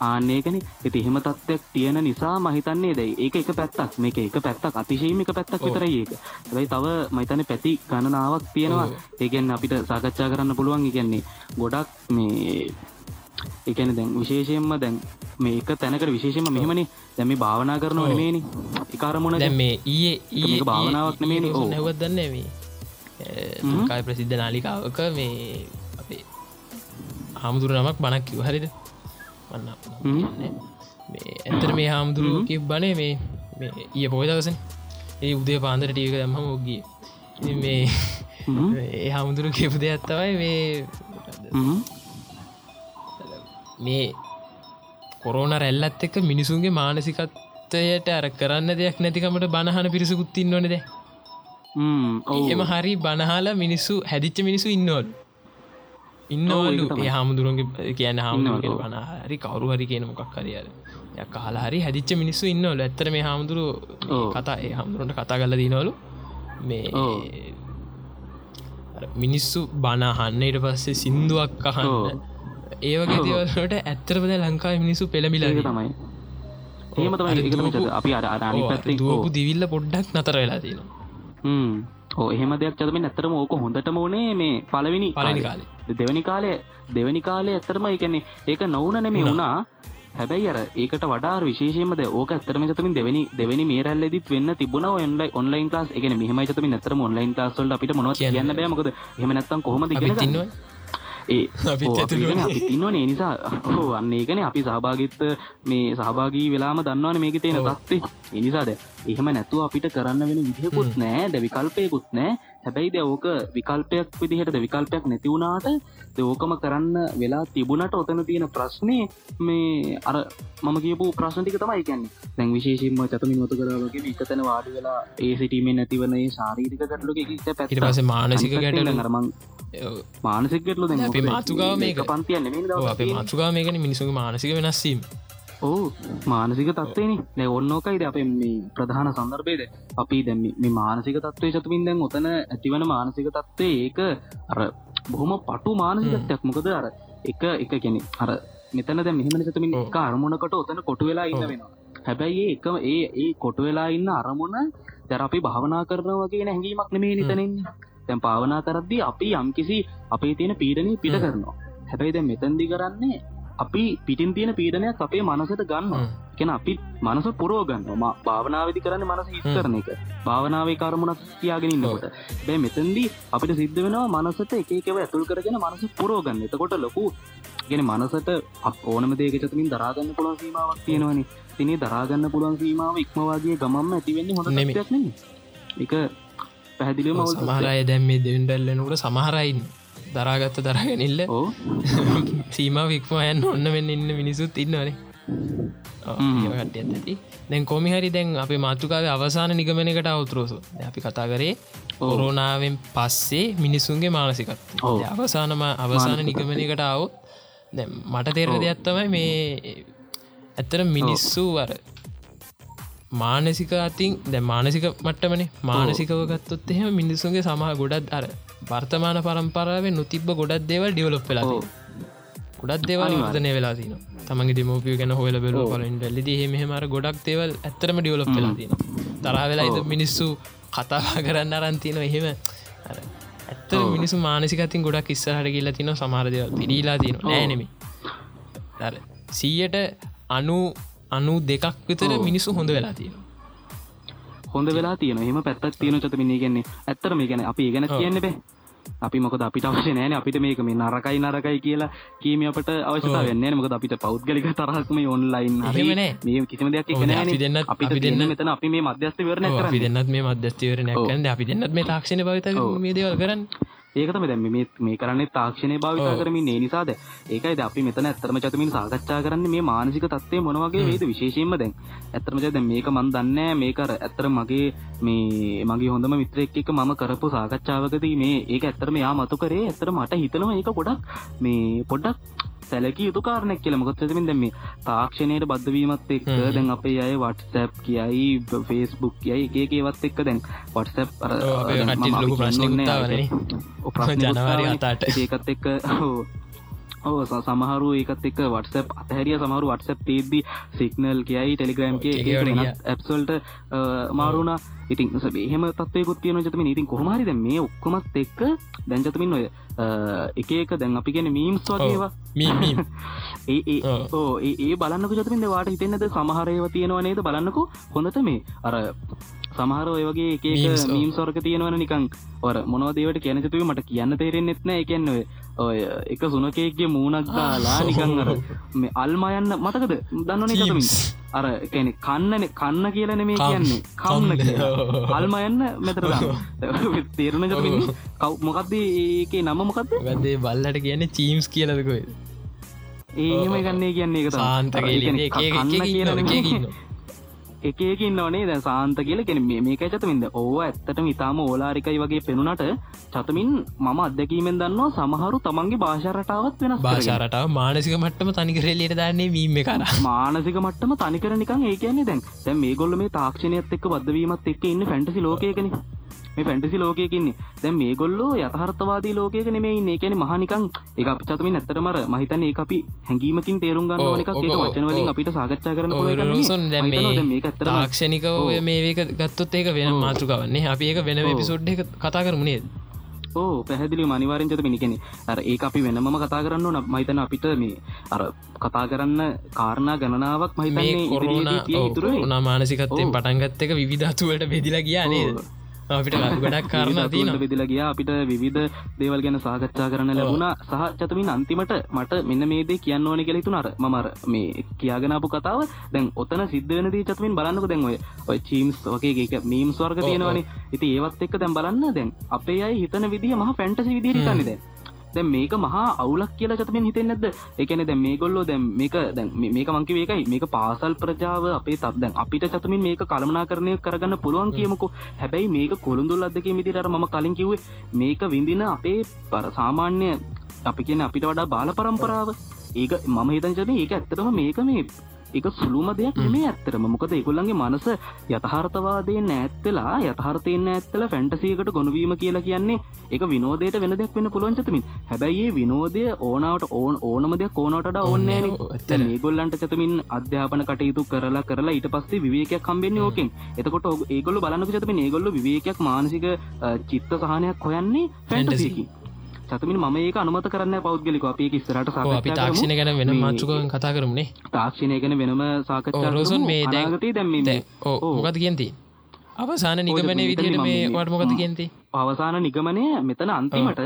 ආන්නේකන ඇති එහෙම තත්ත්වයක් තියෙන නිසා මහිතන්නේ දැයි ඒක එක පැත්තක් මේක එක පැත්තක් අතිශීමික පැත්තක් විතරයි ඒක. හැබයි තව මහිතන පැති ගණනාවක් තියෙනවා. ඒගැන් අපිට සාකච්ඡා කරන්න පුළුවන් ඉගන්නේ ගොඩක් මේ එකන දැන් විශේෂයෙන්ම දැන් මේක තැනකට විශේෂම මෙහෙමනි දැම භාවනා කරන නෙමේනි එකකාරමුණ දැ මේ ඊයේ ඒ භාවනාවක් නෙමේ ඕ නැවත් දන්න මේ. කායි ප්‍රසිද්ධ නාලිකාවක මේ අපේ හාමුදුර නමක් බණක් කිව හරිද වන්න ඇතර මේ හාමුදුරුව බනේ මේ ඒ පොය දවසන් ඒ උදේ පාන්දර ටියක දම්ම ඔගිය මේ ඒ [LAUGHS] හාමුදුරු කියපු දෙයක්ත්තවයි මේ මේ කොරෝන රැල්ලත් එක්ක මිනිසුන්ගේ මානසිකත්වයට අර කරන්න දෙයක් නැතිකමට බණහන පිරිසකුත්තින්න ඕනෙද එම හරි බණහලා මිනිස්සු හැදිච්ච මිනිසු ඉන්නවල් ඉන්නවලු. ඒ හාමුදුරුවන්ගේ කියන්න හාමුදුරුව වන හරි කවරු හරි කියන මොකක් හරියාර කාලා හරි හැදිච්ච මිනිස්සු ඉන්නවල. ඇත්තර මේ හාමුදුරු කතා ඒ හාමුදුරන්ට කතා කල දිනවලු. මේ මිනිස්සු බනාහන්න ඉට පස්සේ සින්දුවක් අහන්න. ඒවගේ දේවලට ඇත්තරපද ලංකාව මිනිස්සු පෙළමිලා තමයි. ඒම තමයි. අපි අර දුවපු දිවිල්ල පොඩ්ඩක් නතර වෙලා තියෙනවා ඕ එහෙම දෙයක් චතම ඇතරම ඕක හොඳටම ඕනේ මේ පලවෙනි දෙවැනි කාලය දෙවැනි කාලය ඇතරම එකන්නේ ඒක නොවන නෙමේ වුණා. හැබැයි අර ඒකට වඩා විශේෂයමද ඕක ඇතරම චතමින් දෙවැනි දෙවැනි මේ රැල්ලෙදිත් වෙන්න තිබුණ ඔන්ලයි ඔන්ලයින් ලාස් එක මෙහම චතම ඇතරම ඔන්ලයින් ලාස්වල අපිට මොන කියන්න බෑමකද හෙමනත්තම් කොහොමද න්න ඒ ඉන්නවනේ නිසා හෝ අන්න ඒකන අපි සහභාගිත්ත මේ සහභාගී වෙලාම දන්නවන මේක තියෙන තත්වේ එනිසාද එහෙම නැතුව අපිට කරන්න වෙන විදිහකුත් නෑ ද විකල්පයකුත් නෑ හැබැයිද ඕක විකල්පයක් විදිහට විකල්පයක් නැතිවුණාට ඕකම කරන්න වෙලා තිබුණට ඔතන තියෙන ප්‍රශ්නය මේ අර මම කියපු ප්‍රශ්නටික තමයි කියන්නේ. දැන් විශේෂම චතමින් මතු කරවගේ එකතන වාඩි වෙලා ඒ සිටීමේ නැතිවනේ ශාරීරික ගැටලු පැති පස මානසික ගැටල. කරමං මානසික ගැටලු අපේ මාතුකාව මේක. පන්තියන්න අපේ මාතුකාව මේකන මිනිසුගේ මානසික වෙනස්සීම ඕ මානසික තත්වේනි නැ ඔන්නෝකයිද අප මේ ප්‍රධාන සන්දර්බේද අපි දැම්ම මේ මානසික තත්වේ චතුමින් දැන් ඔතන ඇතිවන මානසික තත්වේ ඒක අර බොහොම පටු මානසිකත්යක් මොකද අර එක එක කෙනෙ අර මෙතන දැ මෙහම චතුමින් එක අරමුණකට ඔතන කොටු වෙලා ඉන්න වෙනවා. හැබැයි එකම ඒ ඒ කොටු වෙලා ඉන්න අරමුණ දැරපි භාවනා කරනවගේ හැඟීමක් නෙමේ නිතනෙන්නේ තැන් භාවනා කරද්දි අපි යම් කිසි අපේ තියෙන පීඩනී පිට කරනවා. හැබැයි දැ මෙතැන්දි කරන්නේ අපි පිටින් තියෙන පීඩනයක් අපේ මනසට ගන්න කෙන අපි මනස පුරෝගන්න ම භාවනාවදි කරන්න මනස හිත් කරන එක. භාවනාවේ කරමුණක් තියාගෙනන්නකොට බෑ මෙතන්දී අපිට සිද්ධ වෙනවා මනසට එකකව ඇතුල් කරගෙන මනස පුරෝගන්න එතකොට ලොකු ගෙන මනසට අප ඕනම දේක චතුමින් දරාගන්න පුළුවන් සීමාවක් තියෙනවනි. තිනේ දරාගන්න පුළුවන් සීමාව ඉක්මවාගේ ගමම්ම ඇතිවෙන්නේ හොඳ නෙමක්න එක පැහැදිලිම සමහරය දැම් මේ දෙවින්ඩල්ලනකට සමහරයින් දරාගත්ත දරගෙනල්ල ඕ සීමාව ඉක්මයන් ඔන්න වෙන්න ඉන්න මිනිසුත් ඉන්නවනේ. කටය ඇති. දැන් කොමි හරි දැන් අපි මාතුකාව අවසාන නිගමනකට අවතුරෝසු අපි කතා කරේ ඔරෝනාවෙන් පස්සේ මිනිසුන්ගේ මානසිකත් අවසානම අවසාන නිගමනකට අවුත් දැ මට තේර දෙයක් තමයි මේ ඇත්තර මිනිස්සු වර මානසික අතින් දැ මානසික මට්ටමනේ. මානසිකව ගත්තොත් එහෙම මිනිස්සුන්ගේ සමහ ගොඩත් අර වර්තමාන පරම්පරාවේ නොතිබ්බ ගොඩක් දේවල් ඩිවලොප් වෙලා ගොඩක් දේවල් වර්තනය වෙලා තින තමගේ දෙමෝපිය ගැන හොල බෙල පලින් ඩල්ලි හෙමහමර ගොඩක් දේවල් ඇත්තරම ඩිවලොප් වෙලා තින තරවෙලා ඉද මිනිස්සු කතා කරන්න අරන්තින එහෙම ඇත්ත මිනිසු මානසිකතින් ගොඩක් ඉස්සහට කියලා තින සමාරදව පිරීලා තින නෑනෙමි සීයට අනු අනු දෙකක් විතර මිනිස්සු හොඳ වෙලා තියෙන හොඳ වෙලා තියන එම පැත්තක් තියෙන චතමින්නේ ගැන්නේ ඇත්තර මේ ගැන අපි ගැන කියන්න බෑ. අපි මොකද අපිට අවශ්‍ය නෑන. අපිට මේක මේ නරකයි නරකයි කියලා කීම අපට අවශ්‍යතා වෙන්න මොකද අපිට පෞද්ගලික තරහක්ම ඔන්ලයින් හමන මේ කිසිම දෙයක් දෙන්න අපි දෙන්න මෙතන අපි මේ මධ්‍යස්ත වරන අපි දෙන්නත් මේ මධ්‍යස්තවරන අපි දෙන්නත් මේ තාක්ෂණ භවිත මේ දේවල් කරන්න ඒකතම දැම මේ කරන්න තාක්ෂණය භාවිතා කරමින් ඒ නිසාද ඒකයි අපි මෙතන ඇත්තරම චතමින් සාකච්ඡා කරන්න මේ මානසික තත්වය මොනවගේ වේද විශේෂයෙන්ම දැන්? ඇත්තරමච දැ මේක මන් දන්න මේකර ඇත්තර මගේ මේ මගේ හොඳම මිත්‍රෙක් එක මම කරපු සාකච්ඡාවකදී මේ ඒක ඇත්තරම යා මතු කරේ. ඇත්තර මට හිතනවා ඒක ගොඩක් මේ පොඩ්ඩක් සැලකී යුතු කාරණයක් කියලා. මොකද එතමින් දැන් මේ තාක්ෂණයට බද්ධවීමත් එක්ක දැන් අපේ අය WhatsApp කියයි Facebook කියයි එක එක ඒවත් එක්ක දැන් ප්‍රශ්නයක් උත්තාවනේ. ජනවාරි අතාට. ඒකත් එක්ක ඕ සමහරු ඒකත් එක් වටසප් අතහැරිය සමහරු වටසප් තේද්දි සිගනල් කියයි ටෙලිග්‍රම් ඇප්සල්ට මාරුණ ඉතින් සබේහෙම තත්වයකුත් තියෙන ජතම ඉතින් කොහමරි දැ මේ ඔක්කොමත් එක්ක දැන්ජතමින් ඔය එක එක දැන් අපි ගැන මීම්ස් වගේවා ඒ ඕ ඒ බලන්නක ජතමින් වාට හිතෙන්නද? සමහරයව තියෙනවා නේද? බලන්නකු. හොඳට මේ අර සමහර ඔය වගේ එක මීම් සොර්ක තියෙනවන නිකං ඔර මොනවදේවට කියනචතුව මට කියන්න තේරෙන් නෙත්න එකන්න ඔය එක සුනකේක්ගේ මූුණක් දාලා නිකං අර මේ අල්මයන්න මතකද? දන්නන එකතමින් අර කැනෙ කන්නන කන්න කියලන මේ කියන්නේ. කවන්න අල්මයන්න මෙතර තේරණ ජමින් කව් මොකක්ද ඒක නම මොකක්ද වැදේ බල්ලට කියන චීම්ස් කියලදකොයි ඒම ගන්නේ කියන්නේ එක සාන්තගේ කියන එකකින් නොනේ දැ සාන්ත කියල කෙන මේක චතමින්ද? ඕ ඇත්තට ඉතාම ඕලාරිකයි වගේ පෙනුනට චතමින් මම අදැකීමෙන් දන්නවා සමහරු තමන්ගේ භාෂාරටාවත් වෙන භාෂාරටාව මානසික මට්ටම තනිකරෙල්ලට දන්නේ වීම කර මානසික මට්ටම තනිකර නිකන් ඒ කියන්නේ දැන්. දැන් මේ ගොල්ල මේ තාක්ෂණයත් එක්ක බද්ධවීමත් එක්ක ඉන්න ෆැන්ටසි ලෝකයකන මේ ෆැන්ටසි ලෝකයකින්නේ දැන් මේ ගොල්ලෝ යථහර්තවාදී ලෝකයක නෙමේ ඉන්නේ. කියන මහනිකං එක අප චතමින් ඇත්තටමර මහිතන ඒ අපි හැඟීමකින් තේරුම් ගන්න එක ඒක වචනවලින් අපිට සාකච්ඡා කරන මේ තාක්ෂණිකව මේක ගත්තොත් ඒක වෙන මාතෘකවන්නේ අපි ඒක වෙන පිසුඩ් එක කතා කරමුණේ ඕ පැහදිලි මනිවාරෙන්චත මිනිකෙන අර ඒ අපි වෙනම කතා කරන්න න මහිතන අපිට මේ අර කතා කරන්න කාරණා ගණනාවක් මහිතන්නේ කොරුණ මානසිකත්තයෙන් පටන්ගත්ත එක විධාතුවට බෙදිලා කියනේ අපිට [LAUGHS] ගොඩක් කාරණ තින බෙදිල ගිය. අපිට විවිධ දේවල් ගැන සාකච්ඡා කරන්න ලැබුණ. සහ චතමින් අන්තිමට මට මෙන්න මේදේ කියන්න ඕන කෙලෙතුනර මමර මේ කියාගෙනපු කතාව. දැන් ඔතන සිද්ධනදී චතමින් බලන්නක දැන් ඔය චීම්ස් වගේක මීම් ස්වර්ග තියෙනවනේ. ඉති ඒවත් එක්ක දැන් බලන්න. දැන් අපේ අයි හිතන විදිහ මහ පැන්ටසි විදිරිතන්නේද දැ මේක මහා අවුලක් කියලා චතමින් හිතෙන්නද එකන දැ මේ ගොල්ලෝ දැම් මේක දැන් මේක මංකි වේකයි මේක පාසල් ප්‍රජාව අපේ තත් දැන් අපිට චතමින් මේක කළමනා කරණය කරගන්න පුළුවන් කියමුකු. හැබැයි මේක කොළුඳුල් අදක මිදිරට ම කලින් කිවේ මේක විඳින අපේ පර සාමාන්‍ය අපි කියන අපිට වඩා බාල පරම්පරාව. ඒක මම හිතංචන ඒක ඇත්තටම මේක මේ එක සුළුම දෙයක් මේ ඇත්තරම මොකද ඒගොල්ලන්ගේ මනස යථහර්තවාදය නෑත්තලා යථහර්තයෙන් ඇත්තල ෆැන්ටසීකට ගොනවීම කියලා කියන්නේ එක විනෝදයට වෙන දෙයක් වෙන පුළුවන්චතමින් හැබැයි විනෝදය ඕනාවට ඕන ඕනම දෙයක් ඕනට ඕන්නෑ ඇත්තන ඒගොල්ලන්ට චතමින් අධ්‍යාපන කටයුතු කරලා කරලා ඊට පස්සේ විවේකයක් කම්බෙන්නේ ඕකෙන්. එතකොට ඒගොල්ල බලන්නක චතමින් ඒගොල්ල විවේකයක් මානසික චිත්ත සහනයක් හොයන්නේ ෆැන්ටසිකි චතමින් මම ඒක අනුමත කරන්න පෞද්ගලික අපේ ඉස්සරට අපි තාක්ෂණ ගැන වෙන මාතෘකවෙන් කතා කරමුණේ තාක්ෂණය ගැන වෙනම සාකච්ඡා රෝසුන් මේ දැන් අනාගතයේ දැන් මේ දැන් ඕ මොකද කියන්ති අවසාන නිගමනය මම මේ මේ- වට මොකද කියන්ති අවසාන නිගමනය මෙතන අන්තිමට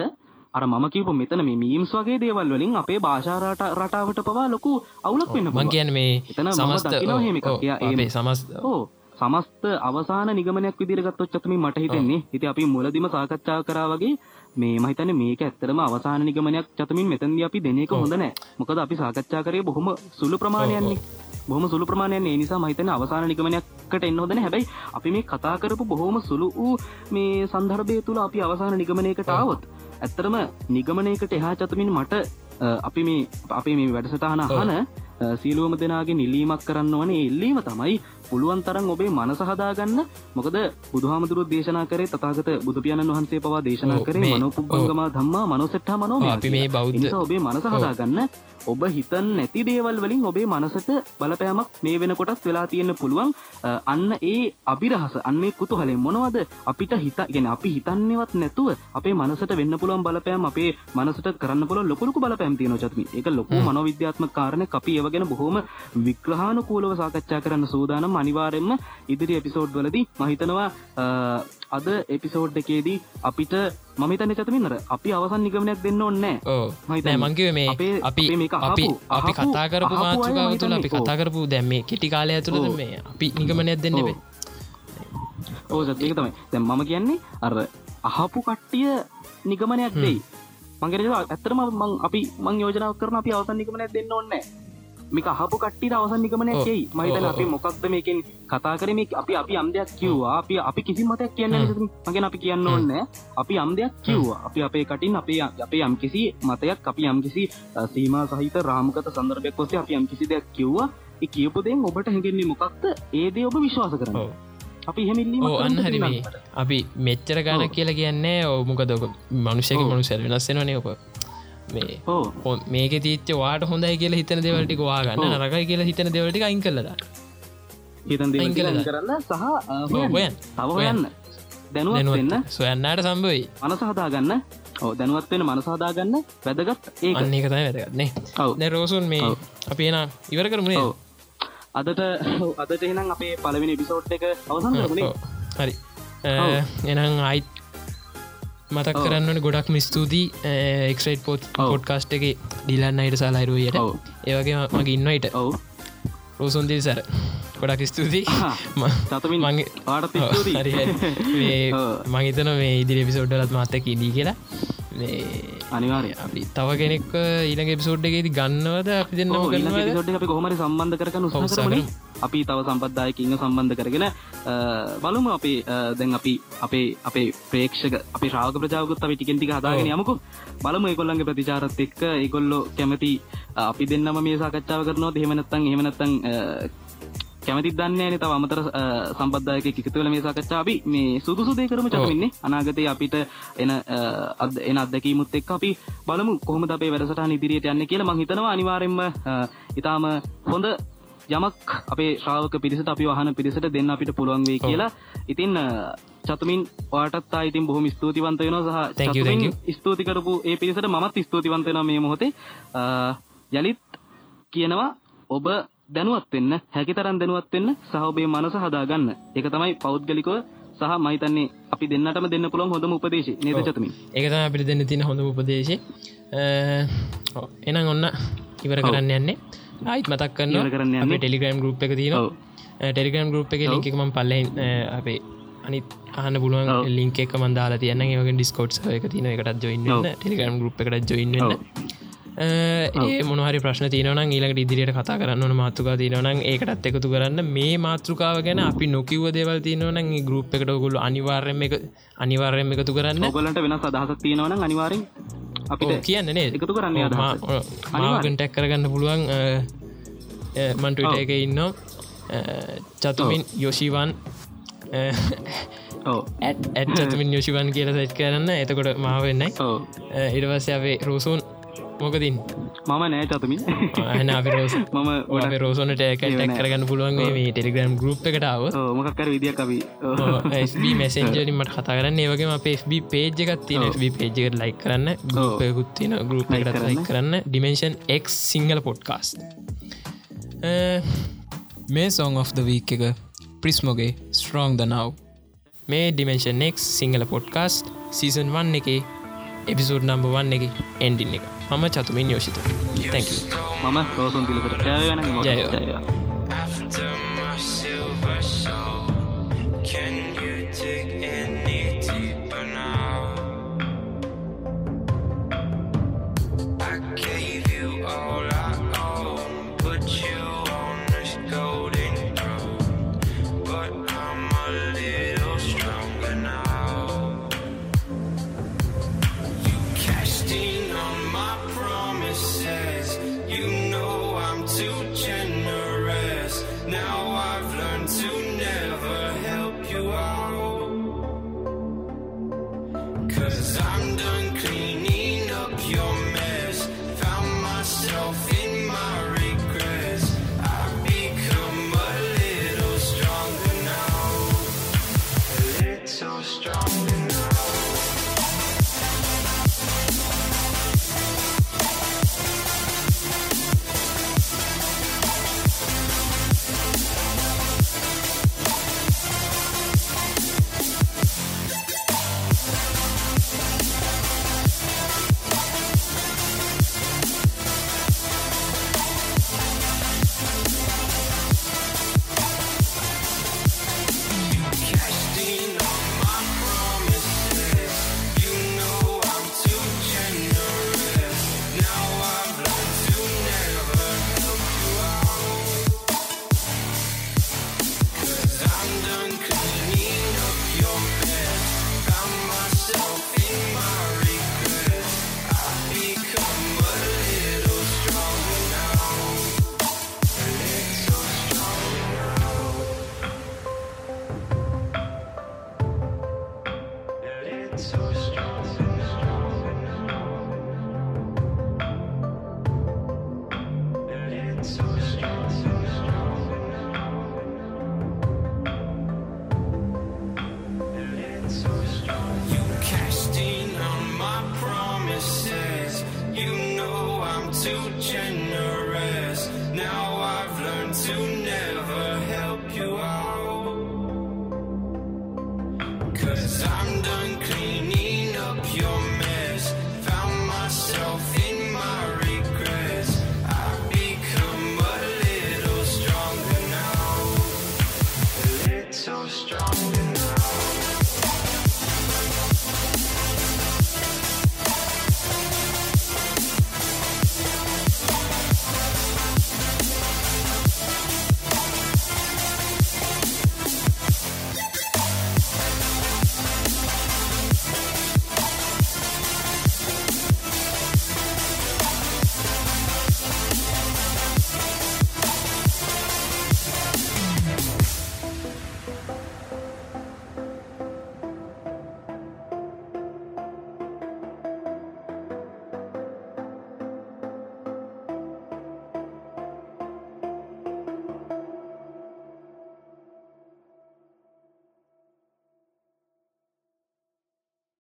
අර මම කිවපු මෙතන මේ මීම්ස් වගේ දේවල් වලින් අපේ භාෂාරට රටාවට පවා ලොකු අවුලක් වෙන්න මං. කියන්න මේ එතන සමස්ත ඒ- අපේ සමස් ඕ සමස්ත අවසාන නිගමනයක් විදිහට ගත්තොත් චතුමින් මට හිතෙන්නේ. ඉතින් අපි මුලදිම සාකච්ඡා කරා වගේ මේ මම හිතන්නේ මේක ඇත්තටම අවසාන නිගමනයක් චතුමින් මෙතනදී අපි දෙන එක හොඳ නැහැ. මොකද අපි සාකච්ඡා කරේ බොහොම සුළු ප්‍රමාණයක්නේ. බොහොම සුළු ප්‍රමාණයක් ඒ නිසා මම හිතන්නේ අවසාන නිගමනයකට එන්න හොඳ නැහැ. හැබැයි අපි මේ කතා කරපු බොහොම සුළු වූ මේ සන්දර්භය තුල අපි අවසාන නිගමනයකට ආවොත් ඇත්තටම නිගමනයකට එහා චතුමින් මට අපි මේ අපි මේ වැඩසටහන අහන අ, සියලුවම දෙනාගේ නිලීමක් කරන්න වනේ එල්ලීම තමයි පුළුවන් තරම් ඔබේ මනස හදාගන්න. මොකද බුදුහාමුදුරුවෝ දේශනා කරේ තථාගත බුදු පියාණන් වහන්සේ පවා දේශනා කරේ මේ- මනෝපුබ්බංගමා ධම්මා මනෝසෙට්ඨා මනෝමය අපි මේ. බෞද්ධ- ඔබේ මනස හදාගන්න. ඔබ හිතන් නැති දේවල් වලින් ඔබේ මනසට බලපෑමක් මේ වෙනකොටත් වෙලා තියෙන්න පුළුවන්. අන්න ඒ අභිරහස අන්න ඒ කුතුහලෙන් මොනවද? අපිට හිත කියන්නේ අපි හිතන්නේවත් නැතුව අපේ මනසට වෙන්න පුළුවන් බලපෑම් අපේ මනසට කරන්න පුළුවන් ලොකු ලොකු බලපෑම් තියෙනවා චතුමි. ඒක ලොකු මනෝවිද්‍යාත්මක කාරණයක්. අපි ඒව ගැන බොහොම විග්‍රහානුකූලව සාකච්ඡා කරන්න සූදානම් අනිවාර්යෙන්ම ඉදිරි එපිසෝඩ් වලදී මම හිතනවා අ, අද එපිසෝඩ් එකේදී අපිට මම හිතන්නේ චතුමින් අර අපි අවසන් නිගමනයක් දෙන්න ඕනේ නැහැ ඕ මම හිතන්නේ නෑ මංකිව මේ අපේ- අපි අපේ කතා කරපු මාතෘකාව තුළ අපි කතා කරපු දැම් මේ කෙටි කාලය ඇතුළද. මේ අපි නිගමනයක් දෙන්න ඔව්. බේ ඕ ඒක තමයි. දැන් මම කියන්නේ අර අහපු කට්ටිය නිගමනයක් දෙයි. මංගෙන ඇත්තරම මං අපි මං යෝජනාව කරන අපි අවසන් නිගමනයක් දෙන්න ඕන්න මේක අහපු කට්ටිට අවසන් නිගමනයක්. යයි මහිතන අපි. මොකක්ද මේකෙන් කතා කරම අපි අපි අම් දෙයක් කිව්වා. අපි අපි කිසි මතයක් කියන්න මගෙන අපි කියන්න ඕන්න අපි අම් දෙයක් කිව්වා. අපි අපේ කටින් අපේ අපේ යම් කිසි මතයක් අපි යම් කිසි සීමා සහිත රාමකත සන්දර්භයක් ඔස්සේ අපි යම් කිසි දෙයක් කිව්වා. ඒ කියපු දෙයෙන් ඔබට හැඟෙන්නේ මොකක්ද? ඒ දේ ඔබ විශ්වාස කරන්න ඔව්. අපි එහෙමිල්ලීම ඕ අන්න හරි අපි මෙච්චර ගාන කියලා කියන්නේ ඕමුකදක මනුෂයක ඔව්. මනුසැල් වෙනස්සෙනනේ ඔක මේ හො- මේක තිච්ච වාට හොඳයි කියලා හිතන දෙවලටි වාගන්න. නරකයි කියලා හිතන දෙවලටි අයින් කලද හිතන්? කරන්න සහ හොයන් හොයන්න. තව හොයන්න. දැනුවත් වෙන්න. සොයන්නට සම්බයි මනස හදාගන්න. ඕ දැනුවත් වෙන මනස හදාගන්න. වැදගත්. ඒක. අන්න එක තයි වැදගත්නේ ඔව්. දැ රෝසුන් මේ. අපි එන ඉවර කරමුණේ. අදට අදට එහෙනම් අපේ පළවෙනි එපිසෝඩ් එක අවසන්. හරි. එනම් අයිත් මතක්. කරන්නට ගොඩක් මිස්තුතියි එක්ට පොත්. පොඩ්කාස්ට් එක ඩිලන්න අයට සලාහිරුවයට ඔව්. ඒවගේ මගේ ඉන්නයිට ඔව් රෝසුන්දිල් සැර ගොඩක් ස්තුතියි. [LAUGHS] මේ [LAUGHS] ඔව්. මහිතන මේ ඉදිරි පිසෝඩ්ඩලත් මත්තක ඉදී කියලා. අනිවාර්ය අපි තව කෙනෙක් ඊළඟ එපිසෝඩ් එකේති ගන්නවද? අපි පිසෝඩ් අපි කොහමරි සම්බන්ධ උත්සාහ කරමු අපි තව සම්පත්දායකින්ව සම්බන්ධ කරගෙන බලමු අපි දැන් අපි අපේ අපේ ප්‍රේක්ෂක අපේ ශ්‍රාවක ප්‍රජාවකුත් අපි ටිකෙන් ටික හදාගෙන. යමුකෝ. බලමු ඒගොල්ලන්ගේ ප්‍රතිචාරත් එක්ක ඒගොල්ලෝ කැමති අපි දෙන්නම මේ සාකච්ඡාව කරනවද? එහෙම නැත්නම් එහෙම නැත්නම් අ, කැමතිත් දන්නේ නැහැ නේ තව අමතර අ, සම්බන්ධයක එකතු වෙලා මේ සාකච්ඡාව අපි මේ සුදුසු දේ කරමු ඔව්. චතුමින්නේ අනාගතයේ අපිට එන අ, අත්- එන අත්දැකීමුත් එක්ක අපි බලමු කොහොමද අපේ වැඩසටහන ඉදිරියට යන්නේ කියලා මම හිතනවා අනිවාර්යෙන්ම අ, ඊටාම හොඳ යමක් අපේ ශ්‍රාවක පිරිසට අපි වහන පිරිසට දෙන්න අපිට පුළුවන් ඔව්. කියලා ඉතින් චතුමින් ඔයාටත් ආ ඉතින් බොහොම ස්තුතිවන්ත වෙනවා සහ Thank you, thank you. ස්තුති කරපු ඒ පිරිසට මමත් ස්තුතිවන්ත වෙනවා මේ මොහොතේ අ, යලිත් කියනවා ඔබ දැනුවත් වෙන්න හැකිතරම් දැනුවත් වෙන්න සහ ඔබේ මනස හදාගන්න. ඒක තමයි පෞද්ගලිකව සහ මහිතන්නේ අපි දෙන්නටම දෙන්න පුළුවන් හොඳම උපදේශය. නේද. චතුමින්? ඒක තම අපිට දෙන්න තින හොඳ උපදේශය. එනම් ඔන්න ඉවර කරන්න යන්නේ. ආයිත් මතක් ඉවර කරන්න යන්නේ. ටෙලිග්‍රම් ගරුප් එක තින ඔව්. ටෙලිග්‍රම් ගරුප් එක ලින්ක ම පල්ල අපේ අනිත් අහන පුළුවන්. ලින්ක එක මන්දාලා තියන්න ඒවගේ ඩිස්කෝට් එක තින එකට ජොයින්න ඔව්. ටෙලිග්‍රම් ගරුප් එකට ජොයින්න ඔව්. ඒ මොනහරි ප්‍රශ්න තියනවන ඊළඟට ඉදිරියට කතා කරන්න මාතෘකා තියනවන ඒකටත් එකතු කරන්න. මේ මාතෘකාව ගැන අපි නොකිව දේවල් තියනවන ගරුප් එකට ගොල්ල අනිවාර්යම එක අනිවාර්යම එකතු කරන්න. ඔගලන්ට වෙනස් අදහසක් තියෙනවනම් අනිවාරෙන් ඔව්, කියන්න නේ එකතු කරන්න අදහස. මාගන් ටැක් කරගන්න පුළුවන් මන්ටවිට එක ඉන්න චතුමින් යොෂිවන්. ඔව්. ඇත් චතුමින් යොෂිවන් කියල සැච් කරන්න. එතකොට ඉඩවස්ස අපේ රෝසුන් මොකතින් මම නෑ චතුමින් නරෝස [LAUGHS] මම ඔට රෝසනට කටක් කරගන්න පුළුවන් මේ ටෙලිග්‍රම් ගුප් එකටාව මකක්කර විදිිය කවි මැසෙන්ජරින්මට කතා කරන්න. ඒවගේ පේස්බි පේජ් එකත්තින ස්බි පේජ්කට ලයි කරන්න ගුපයකුත්තින ගුප් එකට ලයි කරන්න. ඩිමෙන්ෂන් එක් සිංහල පොඩ්කාස් මේ සෝන් of the වීක් එක ප්‍රිස්මෝගේ ස්ට්‍රෝන් දනව් මේ ඩිමෙන්ෂන් එක් සිංහල පොඩ්කාස්ට සීසන් වන්න එකේ එපිසුඩ් නම්බ වන්න එක එන්ඩින් එක. මම චතුමින් යෝෂිත. තැක මම රෝසුන් දිලකට ජයවා